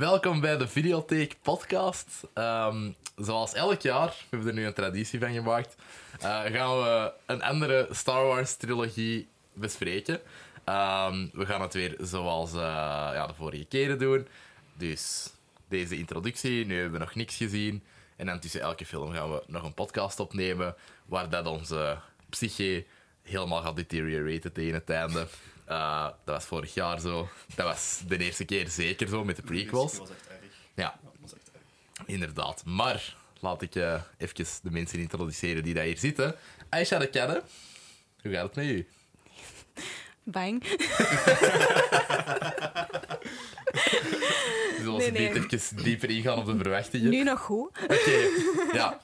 Welkom bij de Videotheek podcast. Ehm, zoals elk jaar, we hebben er nu een traditie van gemaakt, eh, gaan we een andere Star Wars trilogie bespreken. Ehm, we gaan het weer zoals eh, ja, de vorige keren doen. Dus deze introductie, nu hebben we nog niks gezien. En dan tussen elke film gaan we nog een podcast opnemen waar dat onze psyche helemaal gaat deterioraten tegen het einde. Uh, dat was vorig jaar zo. Dat was de eerste keer zeker zo met de prequels. Dat was echt erg. Ja, Dat was echt erg. inderdaad. Maar laat ik uh, even de mensen introduceren die daar hier zitten. Aisha de kennen. Hoe gaat het met u? Bang. Zullen Nee, we nee. niet even dieper ingaan op de verwachtingen? Nu nog goed. Oké, ja.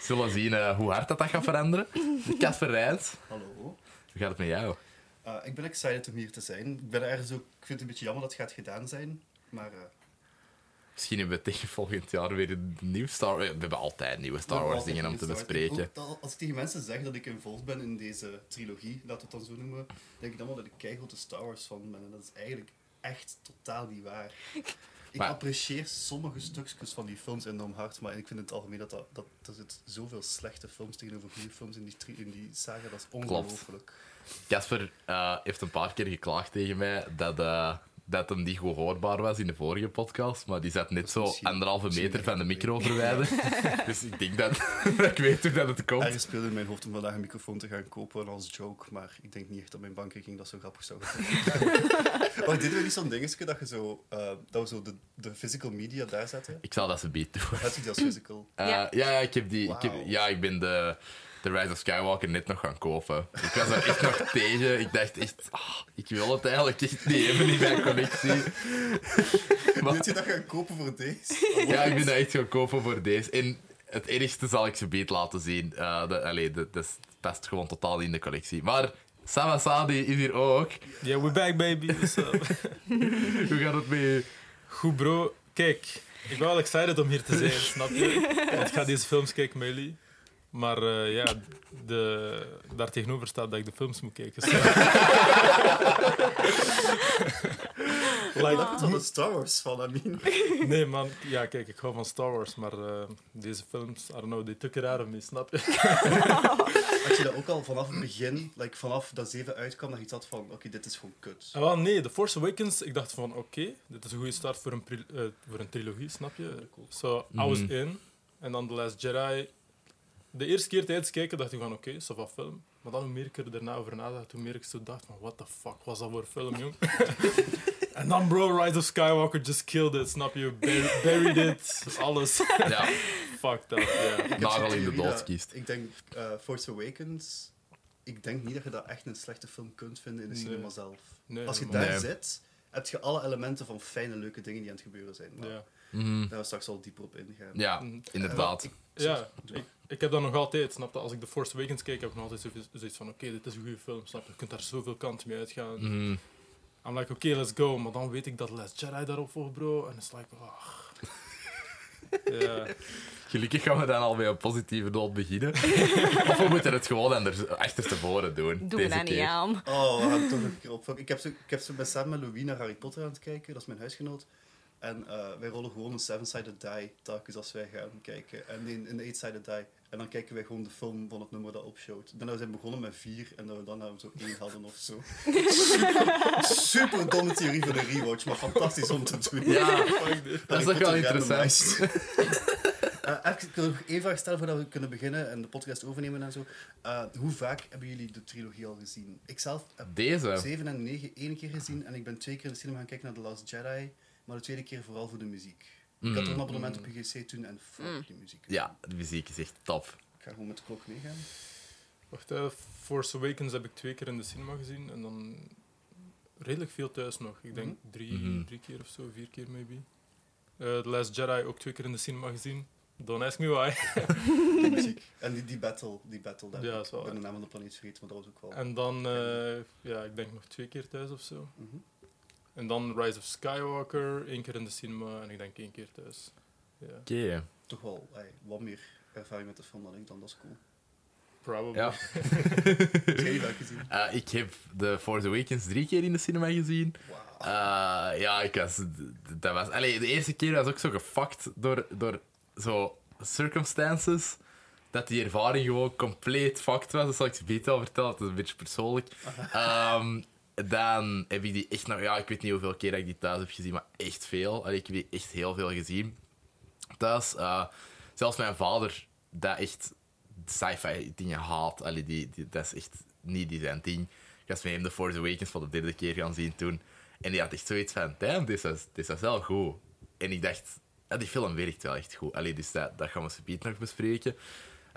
Zullen we zien eh, hoe hard dat, dat gaat veranderen? Casper Rijns, Hallo. hoe gaat het met jou? Uh, ik ben excited om hier te zijn. Ik, ben ergens ook, ik vind het een beetje jammer dat het gaat gedaan zijn. Maar uh, Misschien hebben we tegen volgend jaar weer een nieuw Star Wars... We hebben altijd nieuwe Star Wars dingen om te bespreken. Dat- als ik tegen mensen zeg dat ik involved ben in deze trilogie, laten we het dan zo noemen, denk ik dan wel dat ik een keigrote Star Wars fan ben. En dat is eigenlijk echt totaal niet waar. Ik Maar- apprecieer sommige stukjes van die films enorm hard, maar ik vind in het algemeen dat, dat, dat er zit zoveel slechte films tegenover goede films in die, in die saga. Dat is ongelooflijk. Casper eh, heeft een paar keer geklaagd tegen mij dat, eh, dat hem niet goed hoorbaar was in de vorige podcast, maar die zat net is zo anderhalve meter van de micro verwijderd. dus ik denk dat... ik weet hoe dat het komt. Ergens speelde in mijn hoofd om vandaag een microfoon te gaan kopen als joke, maar ik denk niet echt dat mijn bankrekening dat zo grappig zou vinden. maar deden we niet zo'n dingetje dat, je zo, eh, dat we zo de, de physical media daar zetten? Ik zal dat ze beat doen. Had je die als physical? Eh, Ja. ja. ja, ik heb die... Ik heb- ja, ik ben de, de Rise of Skywalker net nog gaan kopen. Ik was er echt nog tegen. Ik dacht echt... ah, ik wil het eigenlijk echt niet hebben in mijn collectie. Maar- Moet je dat gaan kopen voor deze? Ja, ik ben dat echt gaan kopen voor deze. En het ergste zal ik ze beet laten zien. Eh de, allee, de, dat past gewoon totaal niet in de collectie. Maar Sama Sadi is hier ook. Yeah, we're back, baby. What's up? Hoe gaat het met je? Goed, bro. Kijk, ik ben wel excited om hier te zijn, snap je? Want ik ga deze films kijken met jullie. Maar eh, ja, de, daar tegenover staat dat ik de films moet kijken. So. Ik like, dacht van een Star Wars van, I mean. nee, man. Ja, kijk, ik hou van Star Wars, maar eh, deze films, I don't know, they took it out of me, snap je? Had je dat ook al vanaf het begin, like vanaf dat 7 uitkwam, dat je iets had van, oké, dit is gewoon kut. Ah, wel, nee, The Force Awakens, ik dacht van, oké, dit is een goede start voor een, eh, voor een trilogie, snap je? cool. So, I was Mhm. in. En dan The Last Jedi. De eerste keer tijdens kijken dacht ik van, oké, okay, film. Maar dan hoe meer ik er daarna over nadacht, hoe meer ik zo dacht van, what the fuck was dat voor film, jong? en dan, bro, Rise of Skywalker just killed it, snap je? Bur- buried it, alles. Ja, Fucked up, ja. Nagel in de dood kiest. Ik denk, eh, Force Awakens, ik denk niet dat je dat echt een slechte film kunt vinden in de Nee. cinema zelf. Nee, Als je helemaal daar Nee. zit, heb je alle elementen van fijne, leuke dingen die aan het gebeuren zijn. Maar. Ja. Mhm. daar we straks al dieper op ingaan. ja Mhm. inderdaad. Ik- Ja, ik, ik heb dat nog altijd, snap je? Als ik The Force Awakens kijk, heb ik nog altijd zoiets- zoiets van, oké, dit is een goede film, snap je? Je kunt daar zoveel kanten mee uitgaan. Mhm. I'm like, oké, let's go. Maar dan weet ik dat Last Jedi daarop volgt, bro. En het is like, oh. ja. Gelukkig gaan we dan al met een positieve noot beginnen. of we moeten het gewoon anders achterstevoren doen. Doe dat niet aan. Oh, we gaan het toch een keer opvangen. Ik heb zo, ik heb zo met samen met Louis naar Harry Potter aan het kijken, dat is mijn huisgenoot. En eh, wij rollen gewoon een seven-sided die telkens als wij gaan kijken. En in een eight-sided die. En dan kijken wij gewoon de film van het nummer dat opshowt. Dan zijn we begonnen met vier en dat we dan zo één hadden of zo. Super, super domme theorie voor een rewatch, maar fantastisch om te doen. Ja, dat is toch wel interessant. even, ik wil nog één vraag stellen voordat we kunnen beginnen en de podcast overnemen en zo. Eh, hoe vaak hebben jullie de trilogie al gezien? Ik zelf heb Deze. 7 en 9 één keer gezien en ik ben twee keer in de cinema gaan kijken naar The Last Jedi, maar de tweede keer vooral voor de muziek. Ik had er een abonnement op UGC toen en fuck Mm. die muziek. Ja, de muziek is echt top. Ik ga gewoon met de klok meegaan. Wacht, hè. Force Awakens heb ik twee keer in de cinema gezien. En dan redelijk veel thuis nog. Ik denk drie, Mhm. drie keer of zo, vier keer maybe. Eh The Last Jedi ook twee keer in de cinema gezien. Don't ask me why. Die muziek. En die, die battle, die battle daar. Ja, dat is ik ben de naam van de planeet vergeten, maar dat was ook wel... En dan, eh, ja, ik denk nog twee keer thuis of zo. Mhm. En dan Rise of Skywalker, één keer in de cinema en ik denk één keer thuis. Ja, Oké. Toch wel ey, wat meer ervaring met de film dan ik dan, dat is cool. probably. Ja. Heb jij die wel gezien? Eh, ik heb The Force Awakens drie keer in de cinema gezien. Wauw. Eh, ja, ik was... Dat was allee, de eerste keer was ook zo gefucked door, door zo circumstances. Dat die ervaring gewoon compleet fucked was. Dat zal ik je beter al vertellen. Dat is een beetje persoonlijk. Ehm, dan heb ik die echt nog... Ja, ik weet niet hoeveel keer ik die thuis heb gezien, maar echt veel. Allee, ik heb die echt heel veel gezien. Thuis. eh, zelfs mijn vader, dat echt sci-fi dingen haat. Allee, die, die, dat is echt niet die zijn ding. Ik was met hem The Force Awakens voor de derde keer gaan zien toen. En die had echt zoiets van, damn, dit is, dit is wel goed. En ik dacht, die film werkt wel echt goed. Allee, dus dat, dat gaan we subiet nog bespreken.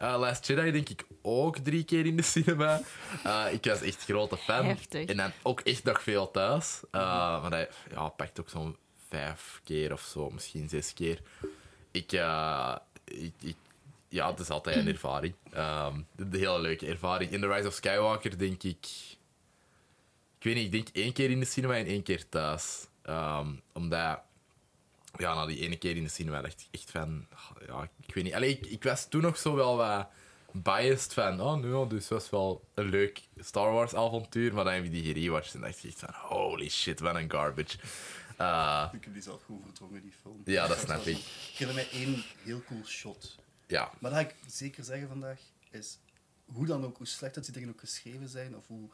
Eh, Last Jedi denk ik ook drie keer in de cinema. Eh, ik was echt grote fan. Heftig. En dan ook echt nog veel thuis. Uh, maar hij ja, pakt ook zo'n vijf keer of zo, misschien zes keer. Ik, ik, ik ja, het is altijd een ervaring. Ehm, een hele leuke ervaring. In The Rise of Skywalker denk ik... Ik weet niet, ik denk één keer in de cinema en één keer thuis. Ehm, omdat... Ja, na die ene keer in de cinema dacht ik echt van... Ja, ik weet niet. Allee, ik, ik was toen nog zo wel wat biased van... Oh, nee, dus was wel een leuk Star Wars avontuur. Maar dan heb je die gerewatcht en dacht ik echt van... Holy shit, wat een garbage. Eh, Ik heb die zelf gewoon verdrongen, die film. ja, dat snap ik. Ik herinner mij één heel cool shot. Ja. Maar dat ga ik zeker zeggen vandaag, is hoe dan ook, hoe slecht dat die dingen ook geschreven zijn, of hoe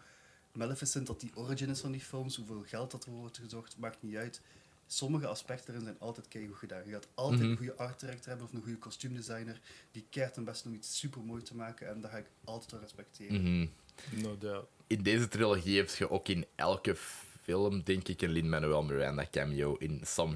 Maleficent dat die origin is van die films, hoeveel geld dat er wordt gezocht, maakt niet uit. Sommige aspecten erin zijn altijd keigoed gedaan. Je gaat altijd Mhm. een goede art director hebben of een goede kostuumdesigner. Die keert hem best om iets super mooi te maken en dat ga ik altijd wel respecteren. Mhm. No doubt. in deze trilogie heb je ook in elke film, denk ik, een Lin-Manuel Miranda cameo in some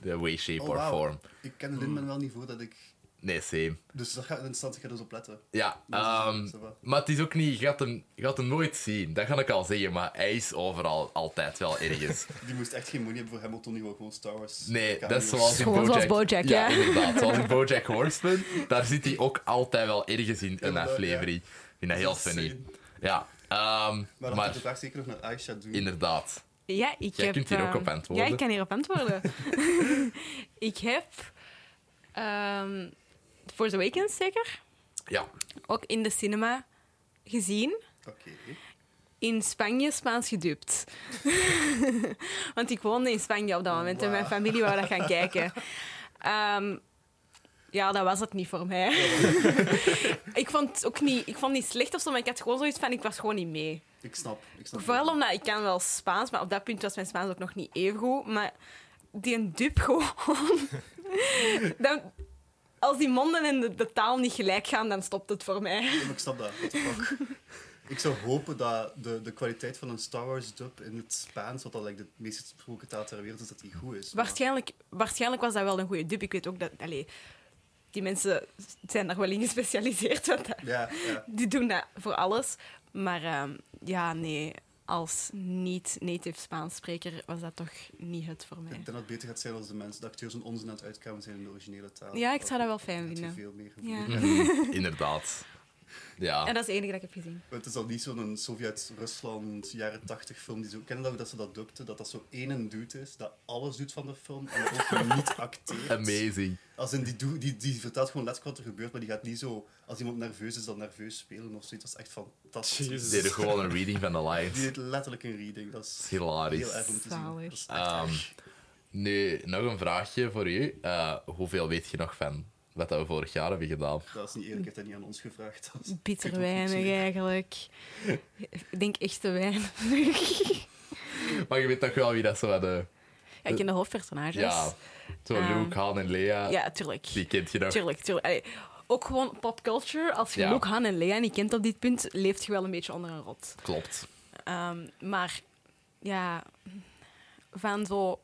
way, shape Oh, or form. Ik ken Lin wel niet voordat ik... Nee, same. Dus dat gaat ik ga er dus op letten. Ja, ehm, va. maar het is ook niet, je gaat, hem, je gaat hem nooit zien, dat ga ik al zeggen, maar hij is overal altijd wel ergens. Die moest echt geen money hebben voor Hamilton, die wou gewoon Star Wars. Nee, dat is zoals in Bojack. zoals Bojack, ja. inderdaad. Zoals in Bojack Horseman, daar zit hij ook altijd wel ergens in een aflevering. Ik vind dat heel funny. Ja, ehm, Maar dan maar moet ik de vraag zeker nog naar Aisha doen. inderdaad. Ja, ik Jij heb... kunt hier ook eh, op antwoorden. Ja, ik kan hierop antwoorden. ik heb... ehm Force Awakens zeker? Ja, Ook in de cinema gezien. Oké. In Spanje Spaans gedubt. Want ik woonde in Spanje op dat moment en mijn familie wou dat gaan kijken. Ehm, ja, dat was het niet voor mij. ik, vond het ook niet, ik vond het niet slecht of zo, maar ik had gewoon zoiets van, ik was gewoon niet mee. Ik snap. Ik snap Vooral omdat ik kan wel Spaans, maar op dat punt was mijn Spaans ook nog niet even goed. Maar die een dub gewoon... dan, als die monden en de, de taal niet gelijk gaan, dan stopt het voor mij. Ja, ik snap dat. What the fuck. Ik zou hopen dat de, de kwaliteit van een Star Wars dub in het Spaans, wat dat like, de meest gesproken taal ter wereld is, dat die goed is. Maar- Waarschijnlijk, waarschijnlijk was dat wel een goede dub. Ik weet ook dat... Allee, die mensen zijn daar wel in gespecialiseerd. Want dat- Ja, ja. die doen dat voor alles. Maar ehm, ja, nee. Als niet-native Spaans spreker was dat toch niet het voor mij. Ik denk dat het beter gaat zijn als de mensen, de acteurs een onzin aan het uitkomen zijn in de originele taal. Ja, ik zou dat wel fijn vinden. veel meer Ja. inderdaad. Ja. En dat is het enige dat ik heb gezien. Het is al niet zo'n Sovjet-Rusland jaren 80 film die zo kennen dat we dat ze dat dubten, dat dat zo één dude is dat alles doet van de film en ook niet acteert. Amazing. Als in die, die, die vertelt gewoon letterlijk wat er gebeurt, maar die gaat niet zo als iemand nerveus is dan nerveus spelen of zoiets. Dat is echt fantastisch. Jezus. Ze deden gewoon een reading van de Die lines. deed letterlijk een reading. Dat is Hilarisch. heel erg om te zien. Zalig. Dat is echt Ehm, nu, nog een vraagje voor u. Eh, hoeveel weet je nog van wat dat we vorig jaar hebben gedaan? Dat is niet eerlijk, heeft hij niet aan ons gevraagd. Dat Bitter weinig eigenlijk. Ik denk echt te weinig. Maar je weet toch wel wie dat zo hadden. Ja, ik ken de hoofdpersonages. Ja, zo Ehm, Luke, Han en Lea. Ja, tuurlijk. Die kent je nog. Tuurlijk, tuurlijk. Allee, ook gewoon popculture. Als je Ja. Luke, Han en Lea niet kent op dit punt, leeft je wel een beetje onder een rot. Klopt. Ehm, maar ja, van zo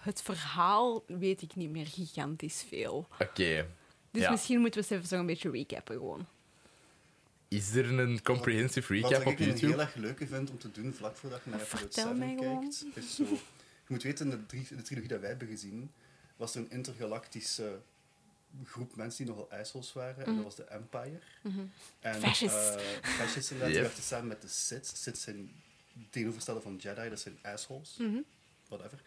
het verhaal weet ik niet meer gigantisch veel. Oké. Dus Ja. misschien moeten we eens even zo een beetje recappen gewoon. Is er een comprehensive recap Wat op ik een YouTube? heel erg leuke vind om te doen vlak voordat je naar episode Vertel 7 mij gewoon. kijkt, is zo... Je moet weten, in de, drie, de trilogie dat wij hebben gezien, was er een intergalactische groep mensen die nogal assholes waren. En dat was de Empire. En, Mhm. Fascists. eh, fascists inderdaad. Die Yep. werkten samen met de Sith. Sith zijn tegenovergestelde van Jedi, dat zijn assholes. Mhm. Whatever.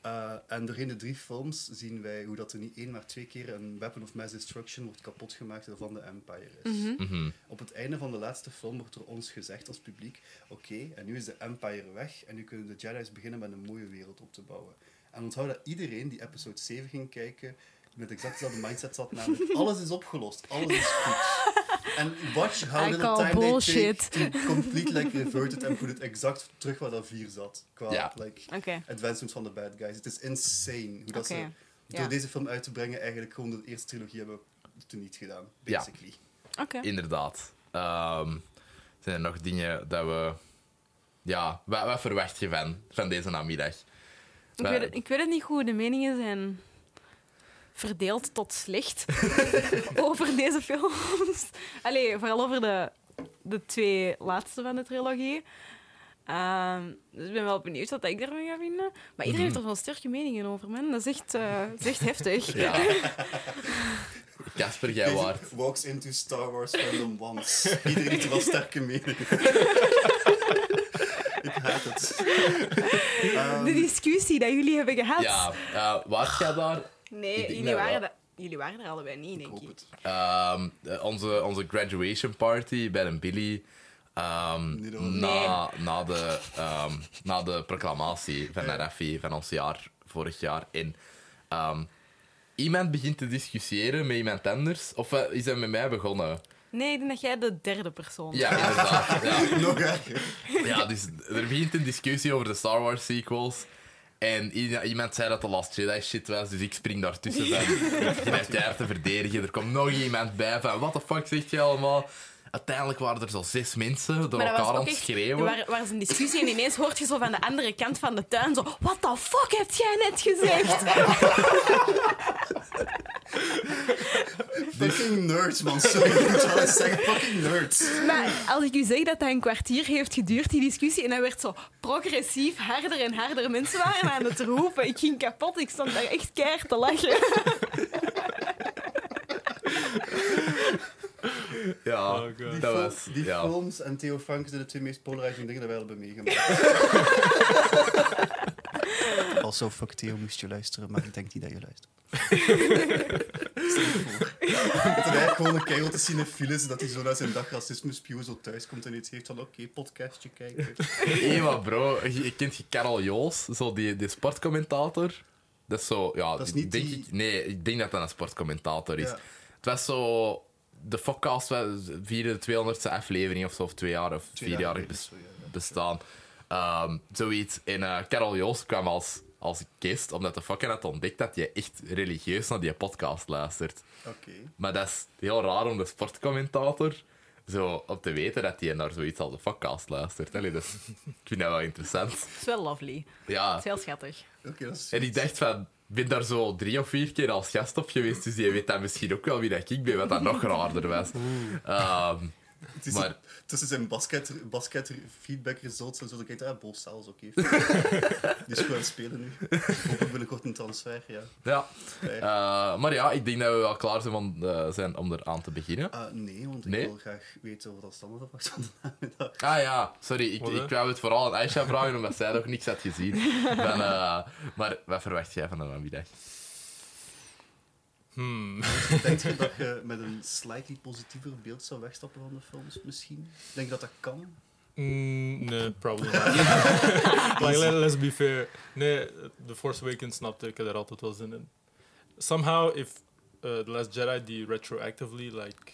Eh, en doorheen de drie films zien wij hoe dat er niet één, maar twee keer een weapon of mass destruction wordt kapot gemaakt van de Empire is. Mhm. Op het einde van de laatste film wordt er ons gezegd als publiek: Oké, en nu is de Empire weg en nu kunnen de Jedi's beginnen met een mooie wereld op te bouwen. En onthoud dat iedereen die episode 7 ging kijken met exact dezelfde mindset zat, namelijk alles is opgelost, alles is goed. En watch how little time they bullshit. take to complete like revert it en put it exact terug waar dat 4 zat. Qua Ja. like, Oké. advancement van de bad guys. Het is insane hoe dat ze door ja. deze film uit te brengen eigenlijk gewoon de eerste trilogie hebben teniet gedaan, Ja. basically. Oké. Inderdaad. Ehm, zijn er nog dingen dat we... Ja, wat, wat verwacht je van, van deze namiddag? Ik weet, het, ik weet het niet goed. De meningen zijn verdeeld tot slecht over deze films. Allee, vooral over de, de twee laatste van de trilogie. Ehm, dus ik ben wel benieuwd wat ik ervan ga vinden. Maar iedereen heeft er wel sterke meningen over, man. Dat is echt, eh, dat is echt heftig. Ja. Casper, jij waard. Walks into Star Wars fandom once. Iedereen heeft er wel sterke mening. Ik haat het. Ehm, De discussie dat jullie hebben gehad. Ja, uh, waart jij daar? Nee, jullie waren, da- jullie waren er allebei niet, ik denk hoop ik. het. Ehm, eh, onze, onze graduation party bij een Billy. ehm, na, na, de, ehm, na de proclamatie van de RFI van ons jaar, vorig jaar. Ehm, iemand begint te discussiëren met iemand anders. Of eh, is hij met mij begonnen? Nee, ik denk dat jij de derde persoon Ja, inderdaad. Ja. Nog erger. Ja, dus er begint een discussie over de Star Wars sequels. En iemand zei dat de Last Jedi shit was, dus ik spring daartussen. Van, ik keihard te verdedigen. Er komt nog iemand bij van, what the fuck zeg je allemaal? Uiteindelijk waren er zo zes mensen door elkaar aan het schreeuwen. Er was, was een discussie en ineens hoort je zo van de andere kant van de tuin zo... What the fuck heb jij net gezegd? Fucking nerds, man. Sorry, ik moet wel eens zeggen. Fucking nerds. maar als ik u zeg dat dat een kwartier heeft geduurd, die discussie, en dat werd zo progressief harder en harder. Mensen waren aan het roepen. Ik ging kapot. Ik stond daar echt keihard te lachen. Ja, Oh. Die, dat was... die ja. films en Theo Frank zijn de twee meest polarizing dingen dat wij hebben meegemaakt. Also, fuck Theo moest je luisteren, maar ik denk niet dat je luistert. Er eigenlijk gewoon een keigote cinefiel is, dat hij zo naar zijn dag racisme spuwen zo thuis komt en iets heeft van oké, podcastje kijken. Hé, maar bro, je, je kent je Karel Joos, zo die, die sportcommentator? Dat is zo, ja, Dat is die- niet denk die- ik, nee, ik denk dat dat een sportcommentator is. Ja. Het was zo, de podcast was vierde, 200ste aflevering of zo, of twee jaar of vier jaar geleden bes- bestaan. Ehm, zoiets. En eh Karel Joos kwam als, als guest, omdat de fucking had ontdekt dat je echt religieus naar die podcast luistert. Oké. Maar dat is heel raar om de sportcommentator zo op te weten dat hij naar zoiets als de podcast luistert. Allee, dus, ik vind dat wel interessant. Dat is wel lovely. Ja, Dat is heel schattig. Oké, dat is en ik dacht van, ben daar zo drie of vier keer als gast op geweest, dus die weet dan misschien ook wel wie dat ik ben, wat dat nog raarder was. Ehm, Het is Maar- tussen zijn basket, basket feedback results en zo. Dan kijkt hij, ah, Bol Stels, oké. Die is gewoon aan het spelen nu. Hopelijk binnenkort een transfer, ja. ja. Eh, maar ja, ik denk dat we wel klaar zijn om, eh, zijn om eraan te beginnen. Ah, nee, want ik Nee? wil graag weten of dat standaard afwacht van de namiddag. Ah ja, sorry, ik, Wat, hè? ik wou het vooral aan Aisha vragen, omdat zij nog niks had gezien. Eh, maar wat verwacht jij van de namiddag? Hmm. Denk je dat je met een slightly positiever beeld zou wegstappen van de films, misschien? Denk je dat dat kan? Mm, nee, probably not. like, let, let's be fair. Nee, The Force Awakens snapte ik er altijd wel zin in. Somehow, if uh, The Last Jedi die retroactively like,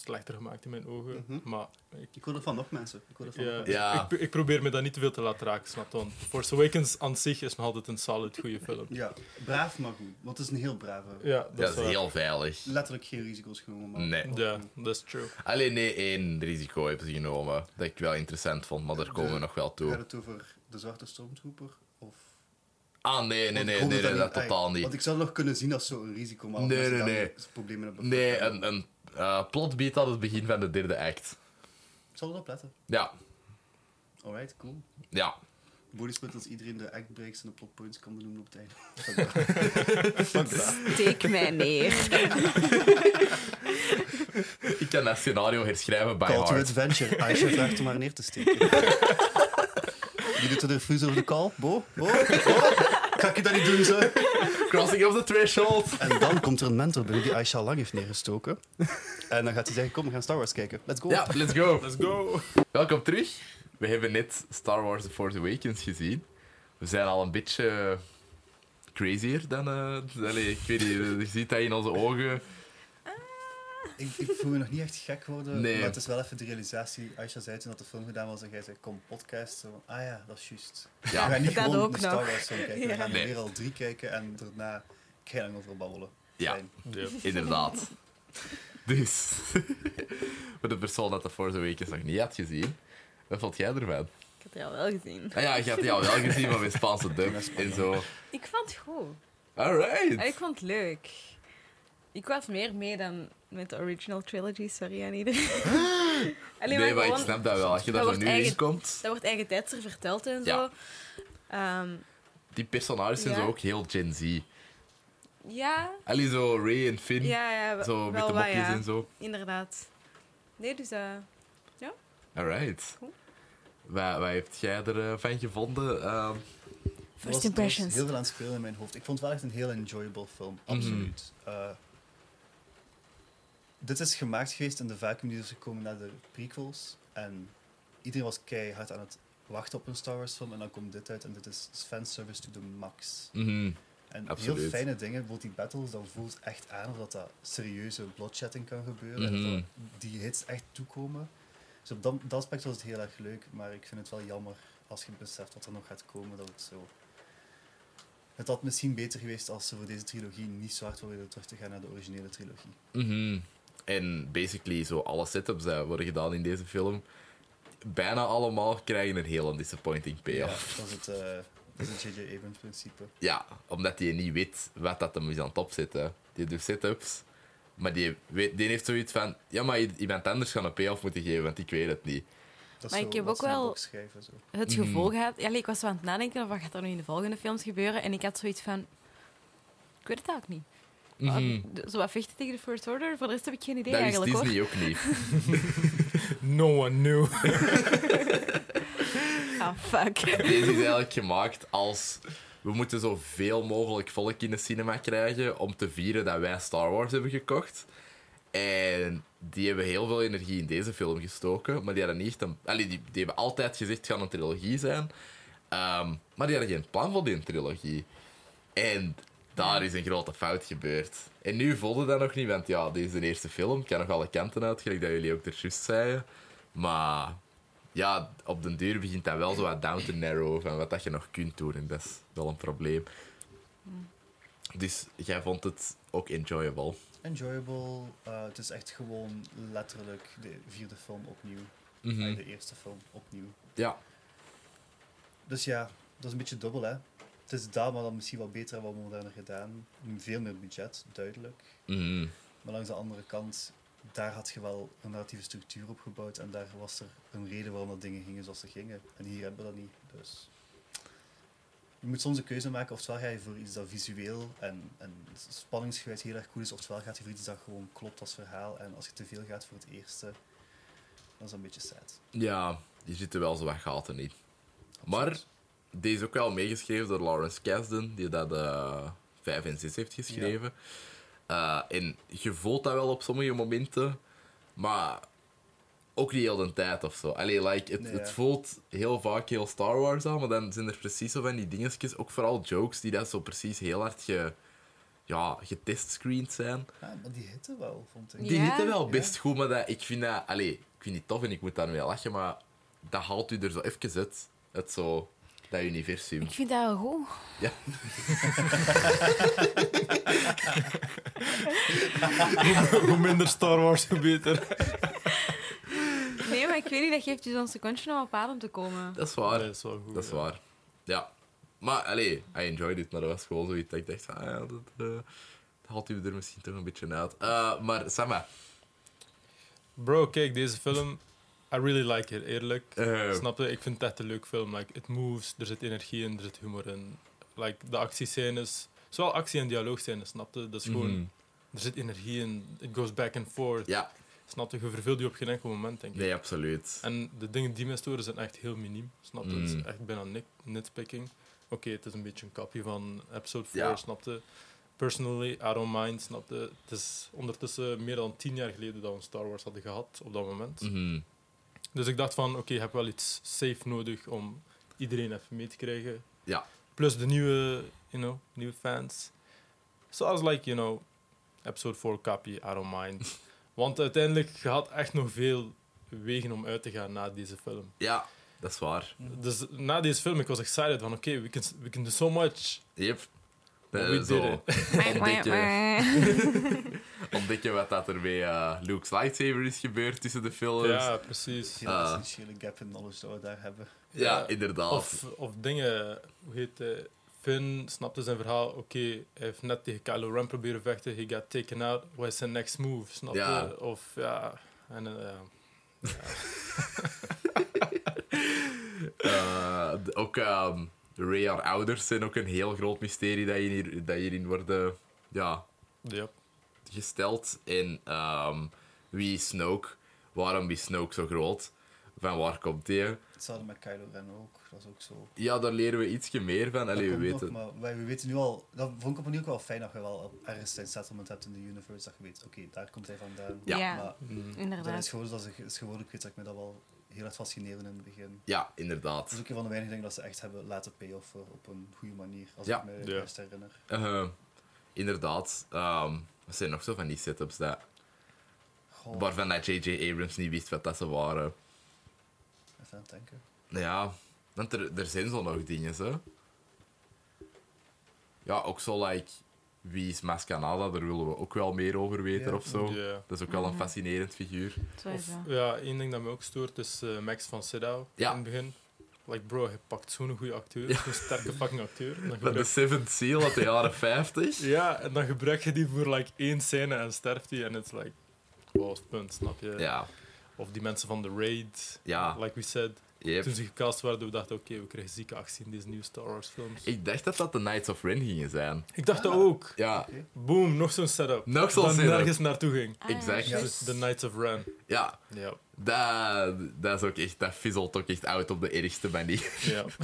slechter gemaakt in mijn ogen. Mhm. Maar ik, Ik hoor ervan nog mensen. Ik hoor ervan nog ja, mensen. Ja. Ik, ik probeer me dat niet te veel te laten raken, snap je? Want Force Awakens aan zich is nog altijd een solid goede film. Ja, braaf maar goed. Want het is een heel brave. Ja, dat, Dat is heel veilig. Letterlijk geen risico's genomen. Maar Nee. Ja, dat is true. Alleen nee, één risico hebben ze genomen dat ik wel interessant vond, maar daar komen we nog wel Gaat toe. het over de Zwarte Stormtrooper? Of... Ah, nee, nee, nee, nee, nee, dat totaal niet. Want ik zou het nog kunnen zien als zo'n risico, maar als Nee, nee, nee. problemen hebben. Nee, een, een eh, plotbeat aan het begin van de derde act. Ik zal erop letten. Ja, Alright, cool. ja. Body split als iedereen de act breaks en de plot points kan benoemen op het einde. Steek mij neer. Ik kan dat scenario herschrijven by Call to adventure. Aisha vraagt om maar neer te steken. Wie doet er de fuse over de call? Bo? Bo? Bo? Ga ik dat niet doen, zo? Crossing of the threshold. En dan komt er een mentor binnen die Aisha lang heeft neergestoken. En dan gaat hij zeggen, kom, we gaan Star Wars kijken. Let's go. Ja, let's go. Let's go. Welkom terug. We hebben net Star Wars The Force Awakens gezien. We zijn al een beetje crazier dan... eh allee, ik weet niet, je ziet dat in onze ogen. Ik, ik voel me nog niet echt gek worden, Nee. maar het is wel even de realisatie. Aisha zei toen dat de film gedaan was en jij zei, kom, podcast. Zo, ah ja, dat is juist. Ja, we gaan niet Dat gewoon ook een Star nog. Wars film kijken. We gaan Nee. weer al drie kijken en daarna lang over babbelen. Ja. Inderdaad. Dus, voor de persoon dat The Force Awakens nog niet had gezien, wat vond jij ervan? Ik heb het al wel gezien. Ah ja, je had die al wel gezien, maar met Spaanse dub en zo. Ik vond het goed. Alright. Ik vond het leuk. Ik was meer mee dan met de original trilogy, sorry aan iedereen. Nee, maar ik gewoon- snap dat wel. Als je daar Dat zo wordt nu in eigen- komt, Dat wordt eigen tijds er verteld en zo. Ja. Ehm, die personages zijn Ja. zo ook heel Gen Z. ja, Allee, zo Ray en Finn, ja, ja, wel zo met de mopjes ja. en zo. Inderdaad. Nee, dus eh Alright. Cool. Wat, wat heb jij ervan gevonden? Ehm, first impressions. heel veel aan het spelen in mijn hoofd. Ik vond het wel echt een heel enjoyable film, absoluut. Eh, dit is gemaakt geweest in de vacuüm die is gekomen na de prequels. En iedereen was keihard aan het wachten op een Star Wars film. En dan komt dit uit en dit is fanservice to the max. mhm. En Absoluut. heel fijne dingen, bijvoorbeeld die battles, dat voelt echt aan of dat, dat serieuze bloodshedding kan gebeuren. En Mhm. dat die hits echt toekomen. Dus op dat, dat aspect was het heel erg leuk, maar ik vind het wel jammer als je beseft wat er nog gaat komen, dat het zo... Het had misschien beter geweest als ze voor deze trilogie niet zo hard wilden terug te gaan naar de originele trilogie. Mhm. En basically, zo alle setups die worden gedaan in deze film, bijna allemaal krijgen een heel disappointing payoff. dat is het, eh, dat is het J.J. Abrams principe. Ja, omdat hij niet weet wat dat hem is aan het opzetten. Die doet setups, maar die, weet, die heeft zoiets van... Ja, maar iemand anders gaat een payoff moeten geven, want ik weet het niet. Dat Maar zo ik heb ook wel- boek schrijven, zo. het Mhm. gevoel gehad... Ja, ik was zo aan het nadenken over wat gaat er nu in de volgende films gebeuren. En ik had zoiets van... Ik weet het eigenlijk niet. Mhm. Zo wat vechten tegen de First Order, voor de rest heb ik geen idee Dat eigenlijk hoor. Disney ook niet. No one knew. Ah, fuck. Deze is eigenlijk gemaakt als... We moeten zoveel mogelijk volk in de cinema krijgen om te vieren dat wij Star Wars hebben gekocht. En die hebben heel veel energie in deze film gestoken. Maar die hadden niet echt een... Allee, die, die hebben altijd gezegd, het gaat een trilogie zijn. Ehm, maar die hadden geen plan voor die trilogie. En daar is een grote fout gebeurd. En nu voelde dat nog niet, want ja, dit is de eerste film. Ik kan nog alle kanten uit, gelijk dat jullie ook er juist zeiden. Maar ja, op den duur begint dat wel zo wat down to narrow van wat dat je nog kunt doen. En dat is wel een probleem. Dus jij vond het ook enjoyable. Enjoyable. eh, het is echt gewoon letterlijk de vierde film opnieuw. Eh, de eerste film opnieuw. Ja. Dus ja, dat is een beetje dubbel, hè. Het is daar, maar dan misschien wat beter en wat moderner gedaan. Veel meer budget, duidelijk. Mhm. Maar langs de andere kant, daar had je wel een narratieve structuur op gebouwd. En daar was er een reden waarom dat dingen gingen zoals ze gingen. En hier hebben we dat niet. Dus je moet soms een keuze maken. Oftewel ga je voor iets dat visueel en, en spanningsgewijs heel erg cool is. Oftewel gaat je voor iets dat gewoon klopt als verhaal. En als je te veel gaat voor het eerste, dan is dat een beetje sad. Ja, hier zitten wel zo wat gaten in. Maar deze is ook wel meegeschreven door Lawrence Kasdan, die dat eh 5 en 6 heeft geschreven. Eh, en je voelt dat wel op sommige momenten, maar ook niet heel de tijd of zo. Allee, like, het, Nee, het ja. voelt heel vaak heel Star Wars aan, maar dan zijn er precies zo van die dingetjes, ook vooral jokes, die dat zo precies heel hard ge, ja, getestscreend zijn. Ja, maar die hitte wel, vond ik. Ja. Die hitte wel Ja. best goed, maar dat, ik vind dat... Allee, ik vind die tof en ik moet daar mee lachen, maar dat haalt u er zo even uit. Het zo... Dat universum. Ik vind dat wel goed. Ja. Hoe minder Star Wars, hoe beter. Nee, maar ik weet niet, dat geeft je zo'n secondje om op adem te komen. Dat is waar. Nee, dat is wel goed. dat is ja. waar. Ja. Maar, allee, I enjoyed it, maar dat was gewoon zoiets dat ik dacht van, ah ja, dat, eh, dat haalt u er misschien toch een beetje uit. Eh, maar, Sama, Bro, kijk, deze film, I really like it, eerlijk. eh, Snap je? Ik vind het echt een leuk film. Like, it moves, er zit energie in, er zit humor in. Like, de actiescènes, zowel actie- en dialoogscènes, snap je? Dat is gewoon, mhm. er zit energie in, it goes back and forth. ja, Snap je? Je verveelt je op geen enkel moment, denk ik. Nee, absoluut. En de dingen die mij storen zijn echt heel miniem. Snap je? Het Mm. is echt bijna nit nitpicking. Oké, het is een beetje een kapje van episode 4, Ja. snap je? Personally, I don't mind, snap je? Het is ondertussen meer dan tien jaar geleden dat we Star Wars hadden gehad op dat moment. Mhm. Dus ik dacht van, oké, je hebt wel iets safe nodig om iedereen even mee te krijgen. Ja. Plus de nieuwe, you know, nieuwe fans. So I was like, you know, episode 4 kapje, I don't mind. Want uiteindelijk, je had echt nog veel wegen om uit te gaan na deze film. Ja, dat is waar. Dus na deze film, ik was excited van, oké, we, can, we can do so much. Yep. Eh, we zo. Ontdekken, ontdekken wat dat er bij eh, Luke's lightsaber is gebeurd tussen de films. Ja, precies. Heel Ah. essentiële gap in knowledge dat we daar hebben. Ja, Ja. inderdaad. Of, of dingen, hoe heet het? Finn snapte zijn verhaal. Oké, hij heeft net tegen Kylo Ren proberen vechten. He got taken out. What is zijn next move? Snap je? Ja. Of ja. En, eh, ja. Eh, ook ehm Ray haar ouders zijn ook een heel groot mysterie dat, hier, dat hierin worden ja, ja. gesteld. En ehm, wie is Snoke? Waarom is Snoke zo groot? Van waar komt hij? Hetzelfde met Kylo Ren ook. Dat is ook zo. Ja, daar leren we ietsje meer van. Dat Allee, we weten. nog, maar wij, we weten nu al... Dat vond ik op een manier ook wel fijn dat je wel ergens zijn settlement hebt in de universe. Dat je weet, oké, daar komt hij vandaan. Ja. Ja, Maar Mm. dat inderdaad. is gewoon, dat is, is gewoon, ik weet dat ik me dat wel heel erg fascineerde in het begin. Ja, Dat inderdaad. is ook een van de weinige dingen dat ze echt hebben laten payoffen op een goede manier. Als Ja. ik me Ja. juist herinner. Eh, inderdaad. Ehm er zijn nog zo van die setups dat, Goh, waarvan dat J.J. Abrams niet wist wat dat ze waren. even aan het denken. Ja, want er, er zijn zo nog dingen, hè. Ja, ook zo, like, wie is Mascanada? Daar willen we ook wel meer over weten Ja. of zo. Ja. Dat is ook wel een fascinerend figuur. Of, ja, één ding dat me ook stoort is eh, Max van Sydow Ja. in het begin. Like bro, hij pakt zo'n goede acteur, Ja. zo'n sterke fucking acteur. Dan de Seventh Seal uit de jaren 50. ja, en dan gebruik je die voor like één scène en sterft hij en het is like, het punt, snap je? Ja, Of die mensen van The Raid, ja. like we said. Yep. Toen ze gecast werden, we dachten, oké, we krijgen zieke actie in deze nieuwe Star Wars films. Ik dacht dat dat de Knights of Ren gingen zijn. Ik dacht dat Ah. ook. Ja. Boom, nog zo'n setup. nog zo'n dat setup. nergens naartoe ging. Ah, exact. ja. Dus The Knights of Ren. Ja, Ja, dat, dat is ook echt... Dat fizzelt ook echt uit op de ergste manier. ja.